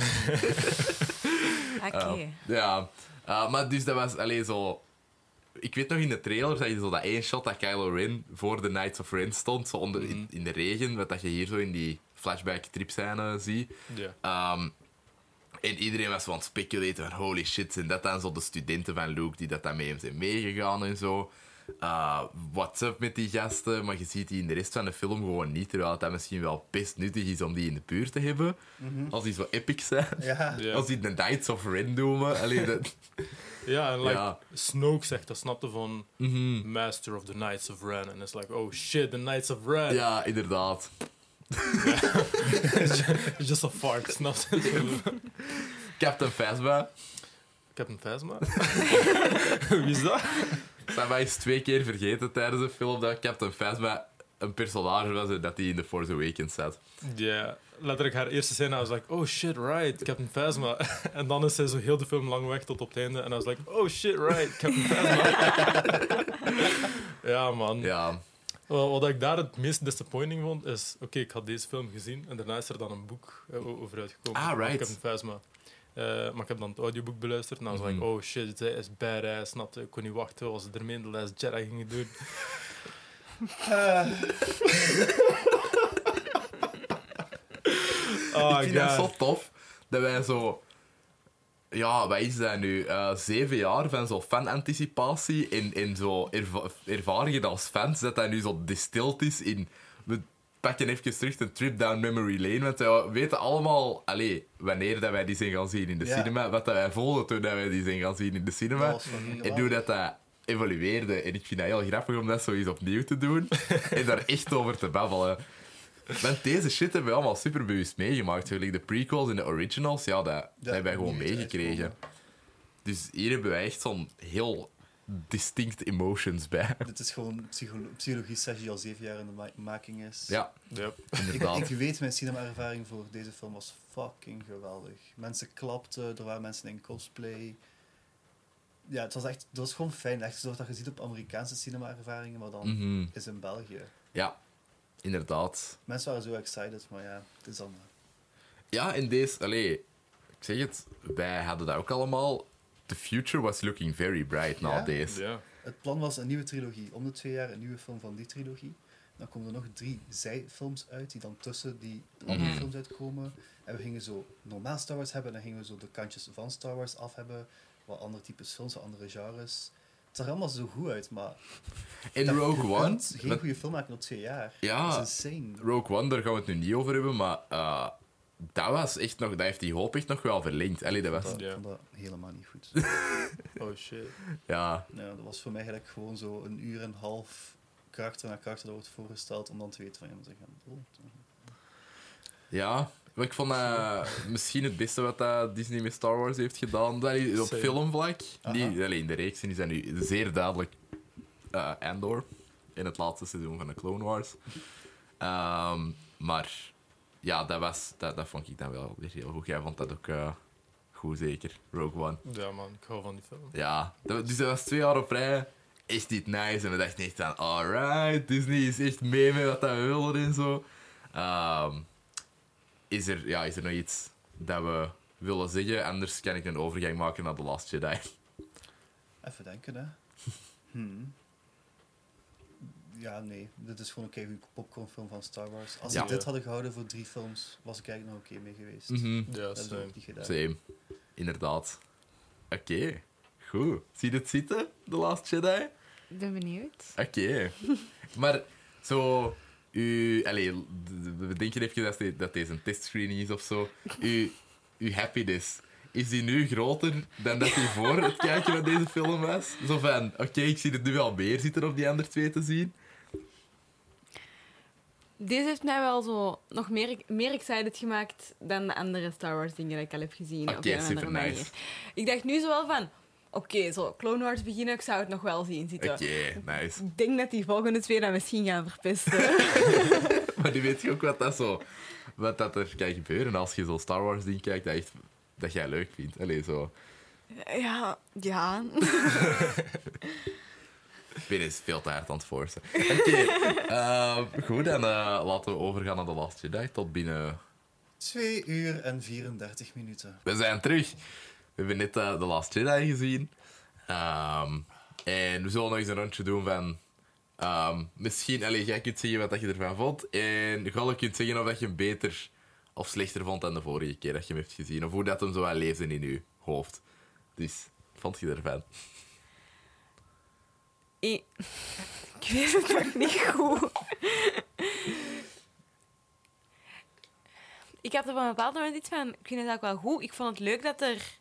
Oké. Ja, eh, maar dus dat was alleen zo. Ik weet nog in de trailer zag je zo dat één shot dat Kylo Ren voor de Knights of Ren stond, zo onder, in, in de regen, wat dat je hier zo in die flashback tripscène ziet. ja. Ehm, en iedereen was het speculeren van holy shit, zijn dat dan zo de studenten van Luke die dat dan mee hem zijn meegegaan en zo. Uh, what's up met die gasten? Maar je ziet die in de rest van de film gewoon niet, terwijl het misschien wel best nuttig is om die in de buurt te hebben. Als die zo epic zijn. Ja. Ja. Als die de Knights of Ren noemen. Allee, dat... Ja, en like, Ja. Snoke zegt dat, snapte van Mhm. Master of the Knights of Ren. En it's like, oh shit, the Knights of Ren. Ja, inderdaad. It's just a fart, snap je? Captain Phasma. Captain Phasma? Wie is dat? Phasma is twee keer vergeten tijdens de film dat Captain Phasma een personage was en dat hij in The Force Awakens zat. Ja, letterlijk haar eerste scène, I was like, oh shit, right, Captain Phasma. en dan is zij zo heel de film lang weg tot op het einde. En I was like, oh shit, right, Captain Phasma. ja, man. Ja, wat ik daar het meest disappointing vond, is... Oké, ik had deze film gezien en daarna is er dan een boek eh, over uitgekomen. Ah, right. Captain Phasma. Eh, maar ik heb dan het audioboek beluisterd en dan was ik Mhm. like, oh shit, zij is badass, snapte? Ik kon niet wachten als ze ermee in de Last Jedi gingen doen. oh, ik vind dat God. zo tof dat wij zo... Ja, wat is dat nu? Eh, zeven jaar van zo fan-anticipatie en, en zo erva ervaren je als fans dat dat nu zo distilled is in... We pakken even terug een trip down memory lane, want we weten allemaal... Allee, wanneer dat wij die zijn gaan zien in de Ja. cinema, wat dat wij voelden toen dat wij die zijn gaan zien in de cinema. En hoe dat dat evolueerde. En ik vind dat heel grappig om dat zo eens opnieuw te doen. en daar echt over te babbelen. Want deze shit hebben we allemaal super bewust meegemaakt. Gelijk de prequels en de originals, ja, dat, dat hebben wij gewoon meegekregen. uitkomen. Dus hier hebben wij echt zo'n heel distinct emotions bij. Dit is gewoon psycholo psychologie sessie die al zeven jaar in de ma- making is. Ja, Yep. Ik, inderdaad. ik weet, mijn cinema-ervaring voor deze film was fucking geweldig. Mensen klapten, er waren mensen in cosplay. Ja, het was echt, het was gewoon fijn. Echt zoals dat je ziet op Amerikaanse cinema-ervaringen, maar dan Mhm. is in België. Ja, inderdaad. Mensen waren zo excited, maar ja, het is dan... eh, Ja, in deze... Allee, ik zeg het, wij hadden dat ook allemaal. The future was looking very bright Ja? nowadays. Ja. Het plan was een nieuwe trilogie. Om de twee jaar een nieuwe film van die trilogie. Dan komen er nog drie zijfilms uit, die dan tussen die andere Mhm. films uitkomen. En we gingen zo normaal Star Wars hebben, en dan gingen we zo de kantjes van Star Wars af hebben. Wat andere types films, wat andere genres. Het zag er allemaal zo goed uit, maar... In Rogue One... geen met- goede film maken op twee jaar. Ja. Dat is insane. Rogue One, daar gaan we het nu niet over hebben, maar eh, dat was echt nog... Dat heeft die hoop echt nog wel verlengd. Allee, dat was... Dat, Ja. Ik vond dat helemaal niet goed. Oh shit. Ja, ja, dat was voor mij eigenlijk gewoon zo een uur en een half karakter na karakter dat wordt voorgesteld, om dan te weten van, ja, maar ze gaan... Ja. Maar ik vond dat misschien het beste wat Disney met Star Wars heeft gedaan. Allee, op filmvlak. Alleen de reeksen, die zijn nu zeer duidelijk eh Andor. In het laatste seizoen van de Clone Wars. Ehm, maar ja, dat, was, dat, dat vond ik dan wel weer heel goed. Jij vond dat ook eh, goed, zeker. Rogue One. Ja, man, ik hou van die film. Ja, dat, dus dat was twee jaar op rij. Echt niet nice. En we dachten echt van, alright, Disney is echt mee met wat dat we willen en zo. Ehm, is, er, ja, is er nog iets dat we willen zeggen? Anders kan ik een overgang maken naar The Last Jedi. Even denken, hè. Hmm. Ja, nee. Dit is gewoon een popcornfilm van Star Wars. Als Ja. ze dit hadden gehouden voor drie films, was ik eigenlijk nog oké mee geweest. Ja, Dat hebben ze same. ook niet gedaan. Same. Inderdaad. Oké, goed. Zie je het zitten, The Last Jedi? Ik ben benieuwd. Oké. maar zo, u, denken even dat, dit- dat deze een testscreening is of zo. U, uw happiness, is die nu groter dan dat die voor het kijken van deze film was? Zo van, oké, ik zie het nu wel meer zitten op die andere twee te zien. Deze heeft mij wel zo nog meer, meer excited gemaakt dan de andere Star Wars dingen die ik al heb gezien. op Oké, andere supernice. manier. Ik dacht nu zo wel van, oké, zo Clone Wars beginnen, ik zou het nog wel zien zitten. Oké, nice. Ik denk dat die volgende twee dat misschien gaan verpesten. Maar nu weet je ook wat, dat zo, wat dat er kan gebeuren als je zo Star Wars ding kijkt dat, echt, dat jij leuk vindt. Allee, zo. ja, ja. Ik ben eens veel te hard aan het forcen. Oké, ehm, goed, dan eh, laten we overgaan naar The Last Jedi. Tot binnen... 2 uur en 34 minuten. We zijn terug. We hebben net eh, The Last Jedi gezien. Ehm, en we zullen nog eens een rondje doen van... ehm, misschien, allee, jij kunt zeggen wat je ervan vond. En Galle kunt zeggen of dat je hem beter of slechter vond dan de vorige keer dat je hem hebt gezien. Of hoe dat hem zo wel leefde in je hoofd. Dus, vond je ervan? Ik, ik weet het nog niet goed. Ik had er op een bepaald moment iets van, ik vind het ook wel goed. Ik vond het leuk dat er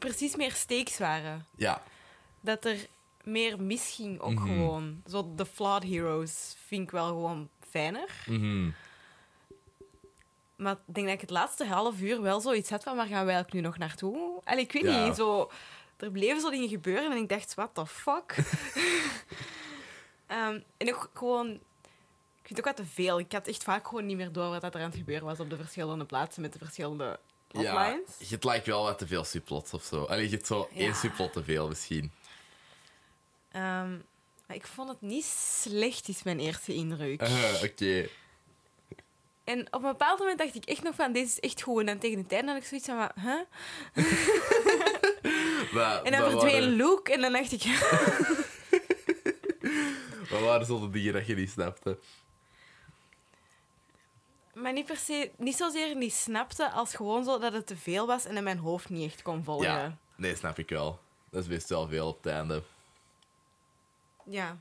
precies meer stakes waren. Ja. Dat er meer misging ook Mhm. gewoon. Zo de flawed heroes vind ik wel gewoon fijner. Mhm. Maar ik denk dat ik het laatste half uur wel zoiets had van, waar gaan wij eigenlijk nu nog naartoe? Allee, ik weet Ja. niet, zo... Er bleven zo dingen gebeuren en ik dacht, what the fuck? Ehm, en ook gewoon... Ik vind het ook wat te veel. Ik had echt vaak gewoon niet meer door wat er aan het gebeuren was op de verschillende plaatsen met de verschillende Ja, het lijkt wel wat te veel subplots of zo. Allee, je hebt zo Ja. één subplot te veel misschien. Ehm, maar ik vond het niet slecht, is mijn eerste indruk. Eh, Oké. En op een bepaald moment dacht ik echt nog van, deze is echt goed. En dan tegen de tijd had ik zoiets van, maar, huh? Maar- En dan verdween waren- Luke en dan dacht ik... Wat waren zo de dingen dat je niet snapte? Maar niet per se, niet zozeer niet snapte, als gewoon zo dat het te veel was en in mijn hoofd niet echt kon volgen. Ja, nee, snap ik wel. Dat is best wel veel op het einde. Ja.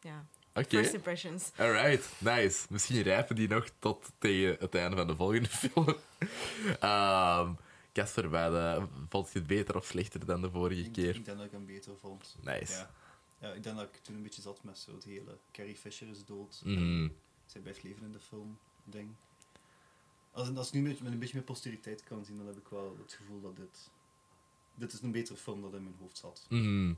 ja. Oké, First impressions. alright, nice. Misschien rijpen die nog tot tegen het einde van de volgende film. Ehm Casper, bij de, vond je het beter of slechter dan de vorige Ik, keer? ik denk dat ik hem beter vond. Nice. Ja. ja, ik denk dat ik toen een beetje zat met zo het hele Carrie Fisher is dood. Mhm. Zij blijft leven in de film, ding. Als, als ik nu met, met een beetje meer posteriteit kan zien, dan heb ik wel het gevoel dat dit... Dit is een betere film dan in mijn hoofd zat. Mhm.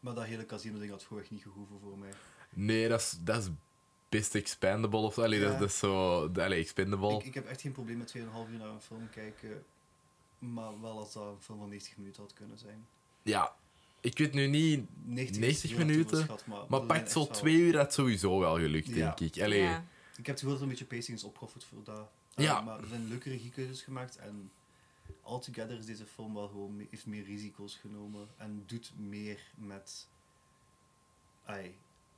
Maar dat hele casino-ding had gewoon echt niet gehoeven voor mij. Nee, dat is, dat is best expandable of zo. Allee, Ja. dat is zo... Allee, expendable. Ik, ik heb echt geen probleem met 2,5 uur naar een film kijken. Maar wel als dat een film van 90 minuten had kunnen zijn. Ja, ik weet nu niet, 90, 90 uur had minuten, maar, maar pakt zo twee uur had sowieso wel gelukt, Ja. denk ik. Allee, Ja. Ik heb het gevoel dat er een beetje pacing is opgeofferd voor dat. Uh, Ja. Maar er zijn leuke regiekeuzes gemaakt en altogether is deze film wel gewoon me- heeft meer risico's genomen en doet meer met. Ai,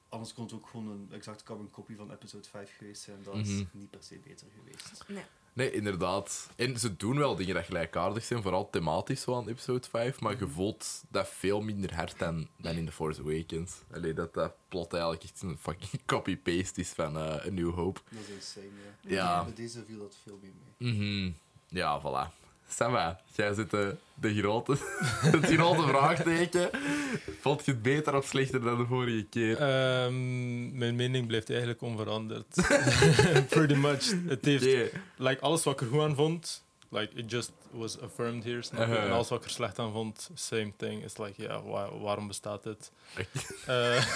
anders kon het ook gewoon een exact carbon copy van episode 5 geweest zijn. Dat is Mhm. niet per se beter geweest. Nee. Nee, inderdaad. En ze doen wel dingen dat gelijkaardig zijn, vooral thematisch zo aan episode 5, maar je voelt dat veel minder hard dan, dan in The Force Awakens. Allee, dat dat plot eigenlijk echt een fucking copy-paste is van eh A New Hope. Dat is insane, ja. Ja. Bij deze viel dat veel meer mee. Mhm. Ja, voilà. Sava, jij zit de, de grote, het grote vraagteken. Vond je het beter of slechter dan de vorige keer? Ehm, mijn mening blijft eigenlijk onveranderd. Pretty much. Het heeft, like, alles wat ik er goed aan vond, like, it just was affirmed here. Uh-huh. En alles wat ik er slecht aan vond, same thing. It's like, ja, wa- waarom bestaat dit? Eh,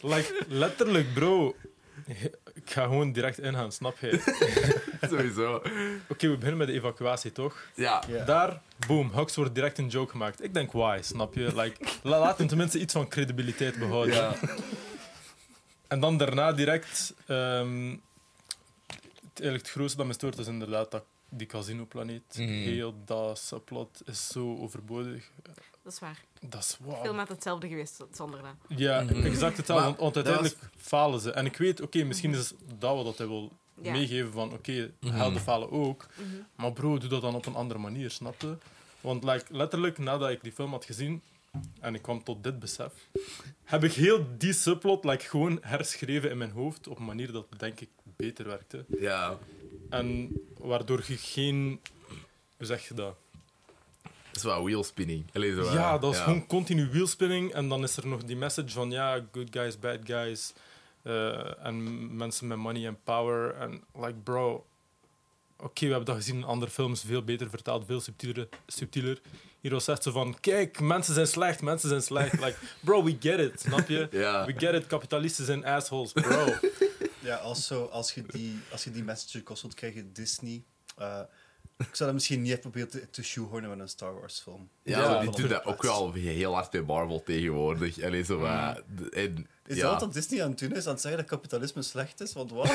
like, letterlijk, bro. Ik ga gewoon direct ingaan, snap je? Oké, Sowieso. we beginnen met de evacuatie, toch? Ja. Daar, boom, Hux wordt direct een joke gemaakt. Ik denk, why, snap je? Like, la- laat hem tenminste iets van credibiliteit behouden. ja. En dan daarna direct... ehm, het, eigenlijk het grootste dat me stoort is inderdaad dat, die casinoplaneet. Mhm. Heel dat subplot is zo overbodig. Dat is waar. Dat is wow. film had hetzelfde geweest zonder dat. Ja, Mhm. exact hetzelfde. Maar Want, uiteindelijk falen ze. En ik weet, oké, misschien is dat wat hij wil Ja. meegeven van, oké, Mhm. helden falen ook. Mhm. Maar bro, doe dat dan op een andere manier, snap je? Want like, letterlijk, nadat ik die film had gezien en ik kwam tot dit besef, heb ik heel die subplot like, gewoon herschreven in mijn hoofd op een manier dat denk ik beter werkte. Ja. En waardoor je geen... Hoe zeg je dat? Dat is wel wheelspinning. Allee, zo, Ja, eh, dat is gewoon continu wheelspinning. En dan is er nog die message van ja, good guys, bad guys. eh, en mensen met money en power. En like, bro. Oké, we hebben dat gezien in andere films, veel beter vertaald, veel subtieler. subtieler. Hier was echt zo van: kijk, mensen zijn slecht, mensen zijn slecht. Like, bro, we get it, snap je? We get it, kapitalisten zijn assholes, bro. Ja, als, zo, als, je die, als je die message gekost wilt krijgen, Disney. eh, ik zou dat misschien niet even proberen te, te shoehornen met een Star Wars film. Ja, die doen dat ook wel heel hard bij Marvel tegenwoordig. Allee, zo, d- en, Is ja. dat wat Disney aan het doen is? Aan het zeggen dat kapitalisme slecht is? Want wat?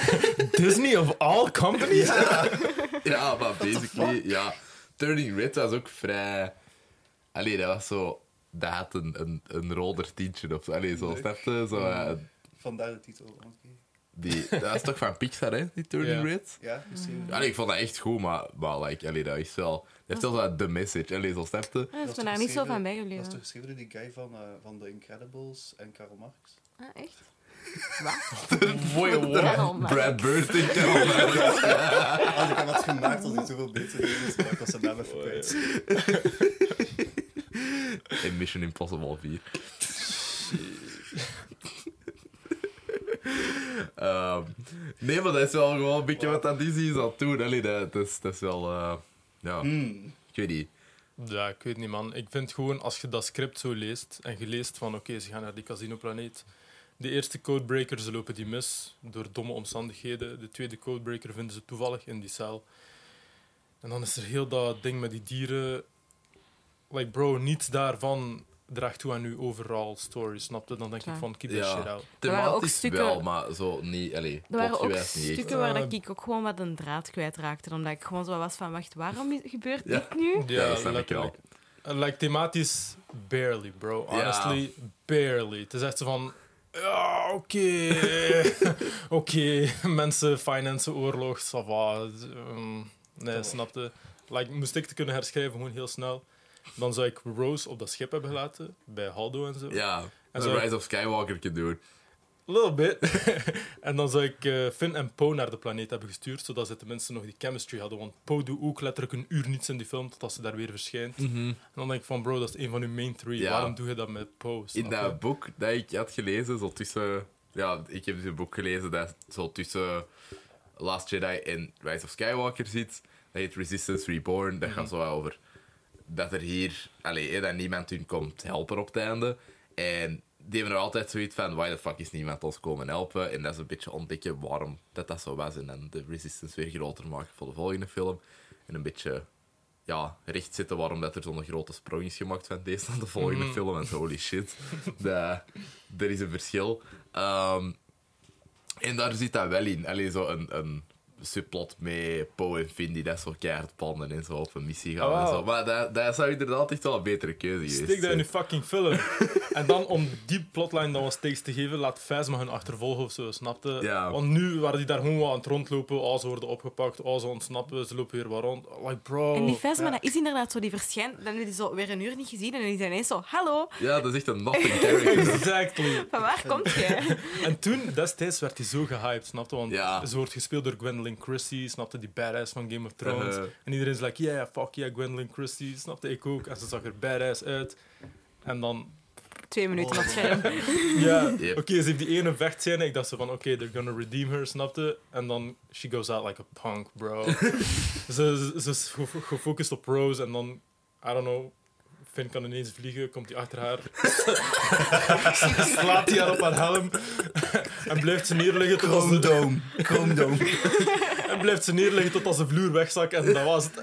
Disney of all companies? Ja, maar basically, ja. Turning Red was ook vrij... Allee, dat was zo... Dat had een, een, een roder tintje of zo. Allee, zo, snap je? Zo, eh, Vandaar de titel. oké. Die, dat is toch van Pixar, hè? Die Turning Ja. Red? Ja, misschien. Allee, ik vond dat echt goed, maar, maar like, allee, dat is wel... Dat heeft wel zo de message. Allee, zo, snap je? Ja, dat is me daar niet zo van Dat is bijgebleven. toch geschreven door die guy van, eh, van The Incredibles en Karl Marx? Ah, echt? Wat? Karel Marx. Brad Bird en Carol Marx. Ah, ik heb dat gemaakt als hij zoveel beter is, maar ik was zijn naam even kwijt. In Mission Impossible 4. Ehm, nee, maar dat is wel gewoon een beetje wat dat Disney is aan het doen. Allee, dat, dat, is, dat is wel... eh, ja, Hmm. ik weet niet. Ja, ik weet niet, man. Ik vind gewoon, als je dat script zo leest en je leest van, oké, ze gaan naar die casinoplaneet. De eerste codebreaker, ze lopen die mis door domme omstandigheden. De tweede codebreaker vinden ze toevallig in die cel. En dan is er heel dat ding met die dieren. Like, bro, niets daarvan draagt toe aan uw overall story, snap je? Dan denk Ja. ik van, keep that Ja. shit out. Er waren ook Thematisch stukken- wel, maar zo niet... Allee, Er waren ook stukken waar Eh, ik ook gewoon wat een draad kwijtraakte. Omdat ik gewoon zo was van, wacht, waarom is- gebeurt Ja. dit nu? Ja, dat snap ik wel. En, Like, thematisch, barely, bro. Honestly, barely. Het is echt zo van... Ja, oké. oké, mensen financen oorlog, ça va. Ehm, nee, snapte. Like, moest ik te kunnen herschrijven, gewoon heel snel. Dan zou ik Rose op dat schip hebben gelaten, bij Haldo en zo. Ja, En Rise of Skywalker doen. Little bit. en dan zou ik eh, Finn en Poe naar de planeet hebben gestuurd, zodat ze tenminste nog die chemistry hadden. Want Poe doet ook letterlijk een uur niets in die film, totdat ze daar weer verschijnt. En dan denk ik van, bro, dat is een van uw main three. Ja. Waarom doe je dat met Poe? In je? dat boek dat ik had gelezen, zo tussen... Ja, ik heb dus een boek gelezen dat zo tussen Last Jedi en Rise of Skywalker zit. Dat heet Resistance Reborn. Dat gaat zo wel over dat er hier... Allee, dat niemand hun komt helpen op het einde. En die hebben er altijd zoiets van, why the fuck is niemand ons komen helpen? En dat is een beetje ontdekken waarom dat, dat zo was. En dan de Resistance weer groter maken voor de volgende film. En een beetje ja, rechtzetten waarom dat er zo'n grote sprong is gemaakt van deze naar de volgende Mhm. film. En holy shit, dat, er is een verschil. Ehm, en daar zit dat wel in. Allee, zo een, een subplot met Poe en Finn die dat zo keihard panden en zo op een missie gaan. Ah, en zo. Maar dat, dat zou inderdaad echt wel een betere keuze geweest Steek dat in zijn. je fucking film. en dan om die plotline dan wat stakes te geven, laat Phasma hun achtervolgen of zo, snapte? Ja. Want nu waren die daar gewoon wat aan het rondlopen. Oh, ze worden opgepakt. Oh, ze ontsnappen. Ze lopen weer wat rond. Like, bro. En die Vesma, ja. dat is inderdaad zo, die verschijnt, dan heb je zo weer een uur niet gezien en dan is hij ineens zo, hallo, Ja, dat is echt een nothing character. Exactly. van waar komt jij? En toen, destijds, werd hij zo gehyped, snapte? Want Ja. ze wordt gespeeld door Gwendolyn Christie, snapte? Die badass van Game of Thrones. Uh-huh. En iedereen is like, yeah, fuck yeah, Gwendolyn Christie, snapte? Ik ook. En ze zag er badass uit. En dan Twee minuten op het scherm. Ja, Yep. oké, ze heeft die ene vechtscène. Ik dacht zo van, oké, they're gonna redeem her, snapte? En dan, she goes out like a punk, bro. ze, ze, ze is gefo- gefocust op Rose en dan, I don't know, Finn kan ineens vliegen, komt hij achter haar. Slaat hij haar op haar helm. en blijft ze neerliggen tot als Chrome de, Dome. Chrome Dome. en blijft ze neerliggen tot als de vloer wegzakt. En dat was het.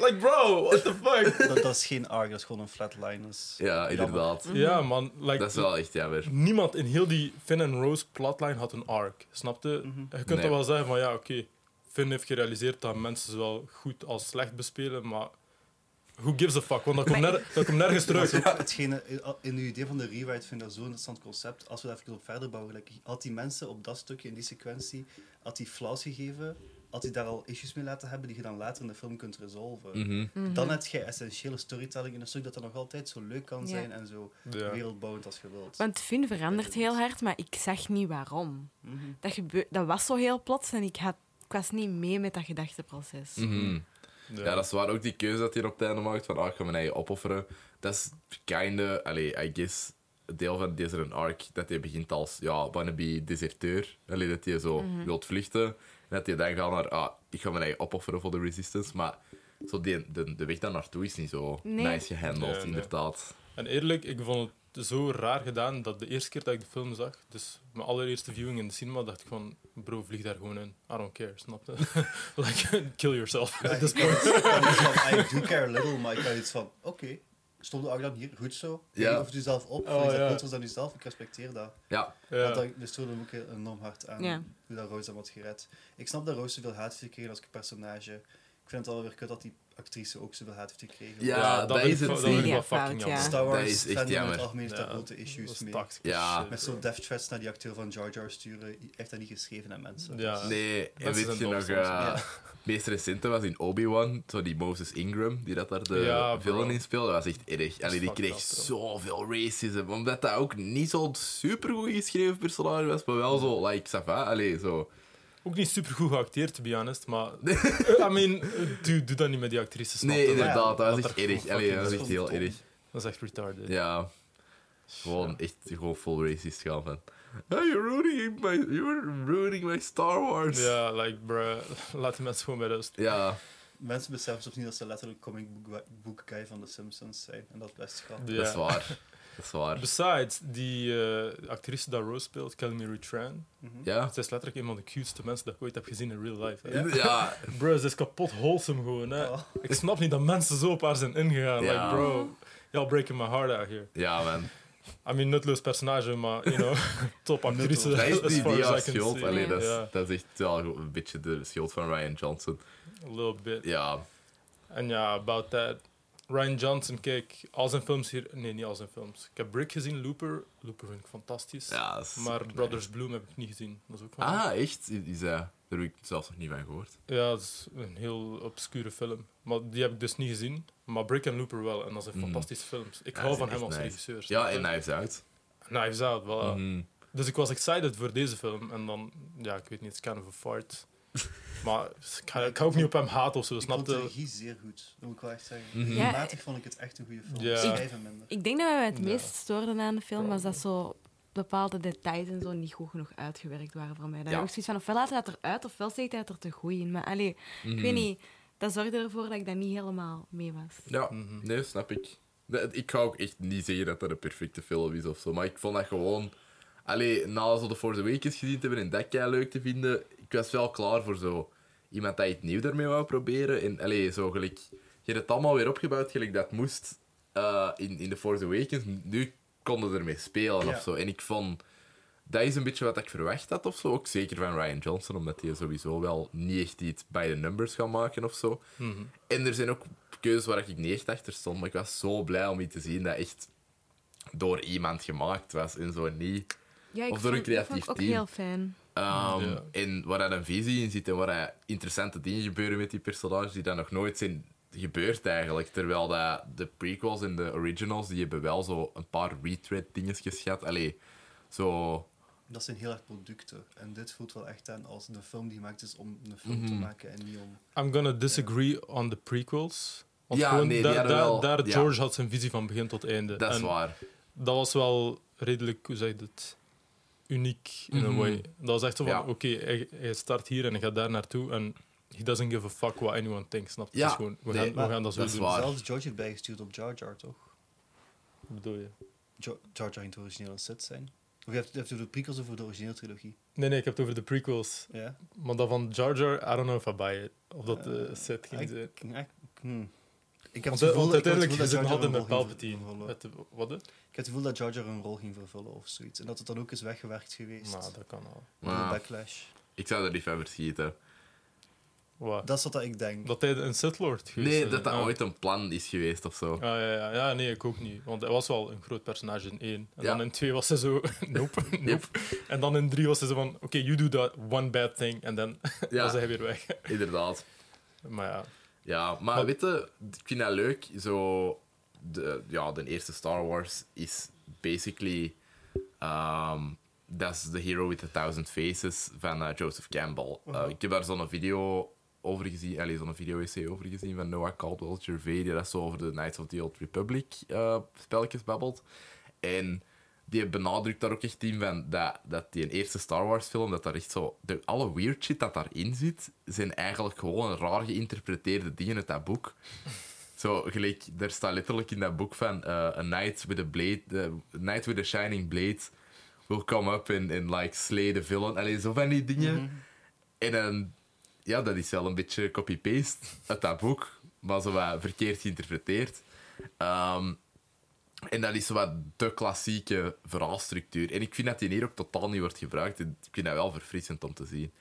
Like, bro, what the fuck? Dat, dat is geen arc, dat is gewoon een flatline. Is Ja, jammer. inderdaad. Ja, man. Like, Dat is wel echt jammer. Niemand in heel die Finn en Rose plotline had een arc. Snapte? Mhm. Je kunt Nee. dan wel zeggen van ja, oké. Finn heeft gerealiseerd dat mensen zowel goed als slecht bespelen, maar who gives a fuck? Want dat komt, ner dat komt nergens Dat terug. hetgene, in uw idee van de rewrite vind ik dat zo'n interessant concept. Als we daar even op verder bouwen, like, had die mensen op dat stukje, in die sequentie, had die flaws gegeven, had die daar al issues mee laten hebben die je dan later in de film kunt resolven. Mhm. Dan heb je essentiële storytelling in een stuk dat dan nog altijd zo leuk kan Ja. zijn en zo Ja. wereldbouwend als je wilt. Want Finn verandert heel hard, maar ik zag niet waarom. Mhm. Dat, dat was zo heel plots en ik, had, ik was niet mee met dat gedachteproces. Ja, dat is waar ook die keuze dat hij op het einde maakt van ah, ik ga mijn eigen opofferen. Dat is kinda, allee, I guess, deel van deze een arc dat hij begint als ja, wannabe deserteur. Allee, dat hij zo wilt vluchten. En dat hij dan gaat naar ah, ik ga mijn eigen opofferen voor de resistance. Maar zo die, de, de weg daar naartoe is niet zo Nee. nice gehandeld, Nee, nee. inderdaad. En eerlijk, ik vond het zo raar gedaan dat de eerste keer dat ik de film zag, dus mijn allereerste viewing in de cinema, dacht ik van, bro, vlieg daar gewoon in. I don't care, snap je? like, kill yourself at this point. Dan I do care a little, maar ik had iets van, oké, stond de dan hier goed zo? Ja. Ja. Of jezelf op, Oh, ja. groter dan jezelf? Ik respecteer dat. Ja, Ja. Want dat, hem ook enorm hard aan Ja. hoe dat Rose hem had gered. Ik snap dat Rose zoveel haat heeft gekregen als personage. Ik vind het wel weer kut dat die actrice ook zoveel haat heeft gekregen. Ja, dat is het dat wel fucking ja. jammer. Star Wars Dat is echt jammer. het algemeen Ja, grote issues is mee. tactisch Ja. Met zo'n death threats naar die acteur van Jar Jar sturen, heeft dat niet geschreven aan mensen. Ja. nee. En weet je nog, het meest recente was in Obi-Wan, zo die Moses Ingram, die dat daar de Ja, villain in speelde. Dat was echt erg. Allee, die kreeg zoveel racism, omdat dat ook niet zo'n supergoed geschreven personage was, maar wel zo, like, ça va, allee, zo. Ook niet super goed geacteerd, to be honest, maar... I mean, eh, doe, doe dat niet met die actrice, snap Nee, je? inderdaad, dat was Dat echt er erg. Allee, dat was fucking echt heel erg. Dat is echt retarded. Ja. Gewoon echt gewoon full racist gaan van. Oh, you're ruining my, you're ruining my Star Wars. Ja, like, bruh, laat die mensen gewoon bij rust. Ja, Mensen beseffen soms niet dat ze letterlijk comic book, book guy van The Simpsons zijn. En dat is best grappig. dat is waar. Dat is waar. Besides, die eh, actrice die Rose speelt, Kelly Marie Tran, Mhm. Ja. zij is letterlijk een van de cuteste mensen dat ik ooit heb gezien in real life. hè. Ja. Ja, Bro, ze is kapot wholesome gewoon. Hè. Oh. Ik snap niet dat mensen zo op haar zijn ingegaan. Ja. Like, bro, y'all breaking my heart out here. ja, man. I mean, nutloos personage, maar, you know, top actrice. Dat is die I als schuld. Allee, dat, is, Ja, dat is echt wel een beetje de schuld van Ryan Johnson. a little bit. Ja, En ja, about that. Ryan Johnson, kijk, al zijn films hier... Nee, niet al zijn films. Ik heb Brick gezien, Looper. Looper vind ik fantastisch. ja dat is maar Brothers Bloom heb ik niet gezien. Dat is ook van. Ah, echt? Is, eh, daar heb ik zelfs nog niet van gehoord. Ja, dat is een heel obscure film. Maar die heb ik dus niet gezien. Maar Brick en Looper wel. En dat zijn Mm. fantastische films. Ik Ja, hou van hem als regisseur. Ja, en? Knives Out. Knives Out, voilà. Mhm. Dus ik was excited voor deze film. En dan, ja, ik weet niet, het is kind of a fart. Maar ik ga, ik ga ook niet op hem haten of zo, Ik snap vond de je? regie zeer goed, dat moet ik wel echt zeggen. Mhm. Ja. Matig vond ik het echt een goede film. Minder. Ik denk dat wij het Ja. meest stoorden aan de film was dat zo bepaalde details en zo niet goed genoeg uitgewerkt waren voor mij. Dan Ja. ik zoiets van, ofwel laat hij dat eruit, ofwel hij het er te goed in. Maar allee, ik Mhm. weet niet, dat zorgde ervoor dat ik dat niet helemaal mee was. Ja, Mhm. nee, snap ik. Ik ga ook echt niet zeggen dat dat een perfecte film is of zo, maar ik vond dat gewoon. Allee, na zo de Force Awakens gezien te hebben en dat kei leuk te vinden, ik was wel klaar voor zo iemand dat iets nieuw daarmee wou proberen. En allee, zo gelijk je hebt het allemaal weer opgebouwd gelijk dat moest eh, in, in The Force Awakens. Nu konden ermee spelen Ja. of zo. En ik vond... Dat is een beetje wat ik verwacht had of zo. Ook zeker van Ryan Johnson, omdat hij sowieso wel niet echt iets bij de numbers gaat maken of zo. Mhm. En er zijn ook keuzes waar ik niet echt achter stond, maar ik was zo blij om iets te zien dat echt door iemand gemaakt was en zo niet. Ja, ik Of door een vond- dat vond creatief ik ook team. heel fijn. Ehm, Ja. En waar hij een visie in zit en waar hij interessante dingen gebeuren met die personages die dan nog nooit zijn gebeurd eigenlijk. Terwijl dat de prequels en de originals, die hebben wel zo een paar retread dingetjes gehad. Allee, zo... Dat zijn heel erg producten. En dit voelt wel echt aan als de film die gemaakt is om een film Mhm. te maken en niet om... I'm gonna disagree on the prequels. Want Ja, gewoon nee, die daar, daar, ja. George had zijn visie van begin tot einde. Dat is En waar. dat was wel redelijk, hoe zeg je het, uniek in a Mhm. way. Dat was echt zo van, Ja. oké, hij, hij start hier en hij gaat daar naartoe en he doesn't give a fuck what anyone thinks, snap je? Ja, Het gewoon, we, nee, gaan, maar we gaan dat zo dat doen. waar. Zelfs George heeft bijgestuurd op Jar Jar, toch? Wat bedoel je? Jo- Jar Jar in de originele set zijn. Of je hebt, je hebt het over de prequels of over de originele trilogie? Nee, nee, ik heb het over de prequels. Ja? Maar dat van Jar Jar, I don't know if I buy it. Of dat Eh, de set ging zijn. Hmm. Ik heb Want, het gevoel want dat- het uiteindelijk zit dat altijd een met rol ging Palpatine. de, wat? Ik heb het gevoel dat Jar Jar een rol ging vervullen of zoiets. En dat het dan ook is weggewerkt geweest. Nou, dat kan al. Maar backlash. ik zou er niet van verschieten. Wat? Dat is wat ik denk. Dat hij een Sith Lord geweest Nee, dat dat Ah. ooit een plan is geweest of zo. Ah, ja, ja, ja, nee, ik ook niet. Want hij was wel een groot personage in één. En Ja. dan in twee was hij zo... nope, nope. En dan in drie was hij zo van... Oké, you do that one bad thing. En dan Ja, was hij weer weg. inderdaad. maar ja. Ja, maar Maar- weet je, ik vind dat leuk. Zo, de, ja, de eerste Star Wars is basically. Um, dat is The Hero with a Thousand Faces van eh, Joseph Campbell. Eh, ik heb daar zo'n video over gezien, allee, zo'n video-essay over gezien van Noah Caldwell Gervais, die dat zo over de Knights of the Old Republic eh, spelletjes babbelt. En die benadrukt daar ook echt in van dat, dat die een eerste Star Wars film, dat daar echt zo... De, alle weird shit dat daarin zit, zijn eigenlijk gewoon raar geïnterpreteerde dingen uit dat boek. Zo, gelijk, er staat letterlijk in dat boek van eh, a knight with a blade, eh, a knight with a shining blade will come up and, and like slay the villain. Allee, zo van die dingen. En dan, ja, dat is wel een beetje copy-paste uit dat boek, maar zo wat verkeerd geïnterpreteerd. Ehm, en dat is wat de klassieke verhaalstructuur. En ik vind dat die hier ook totaal niet wordt gebruikt. Ik vind dat wel verfrissend om te zien.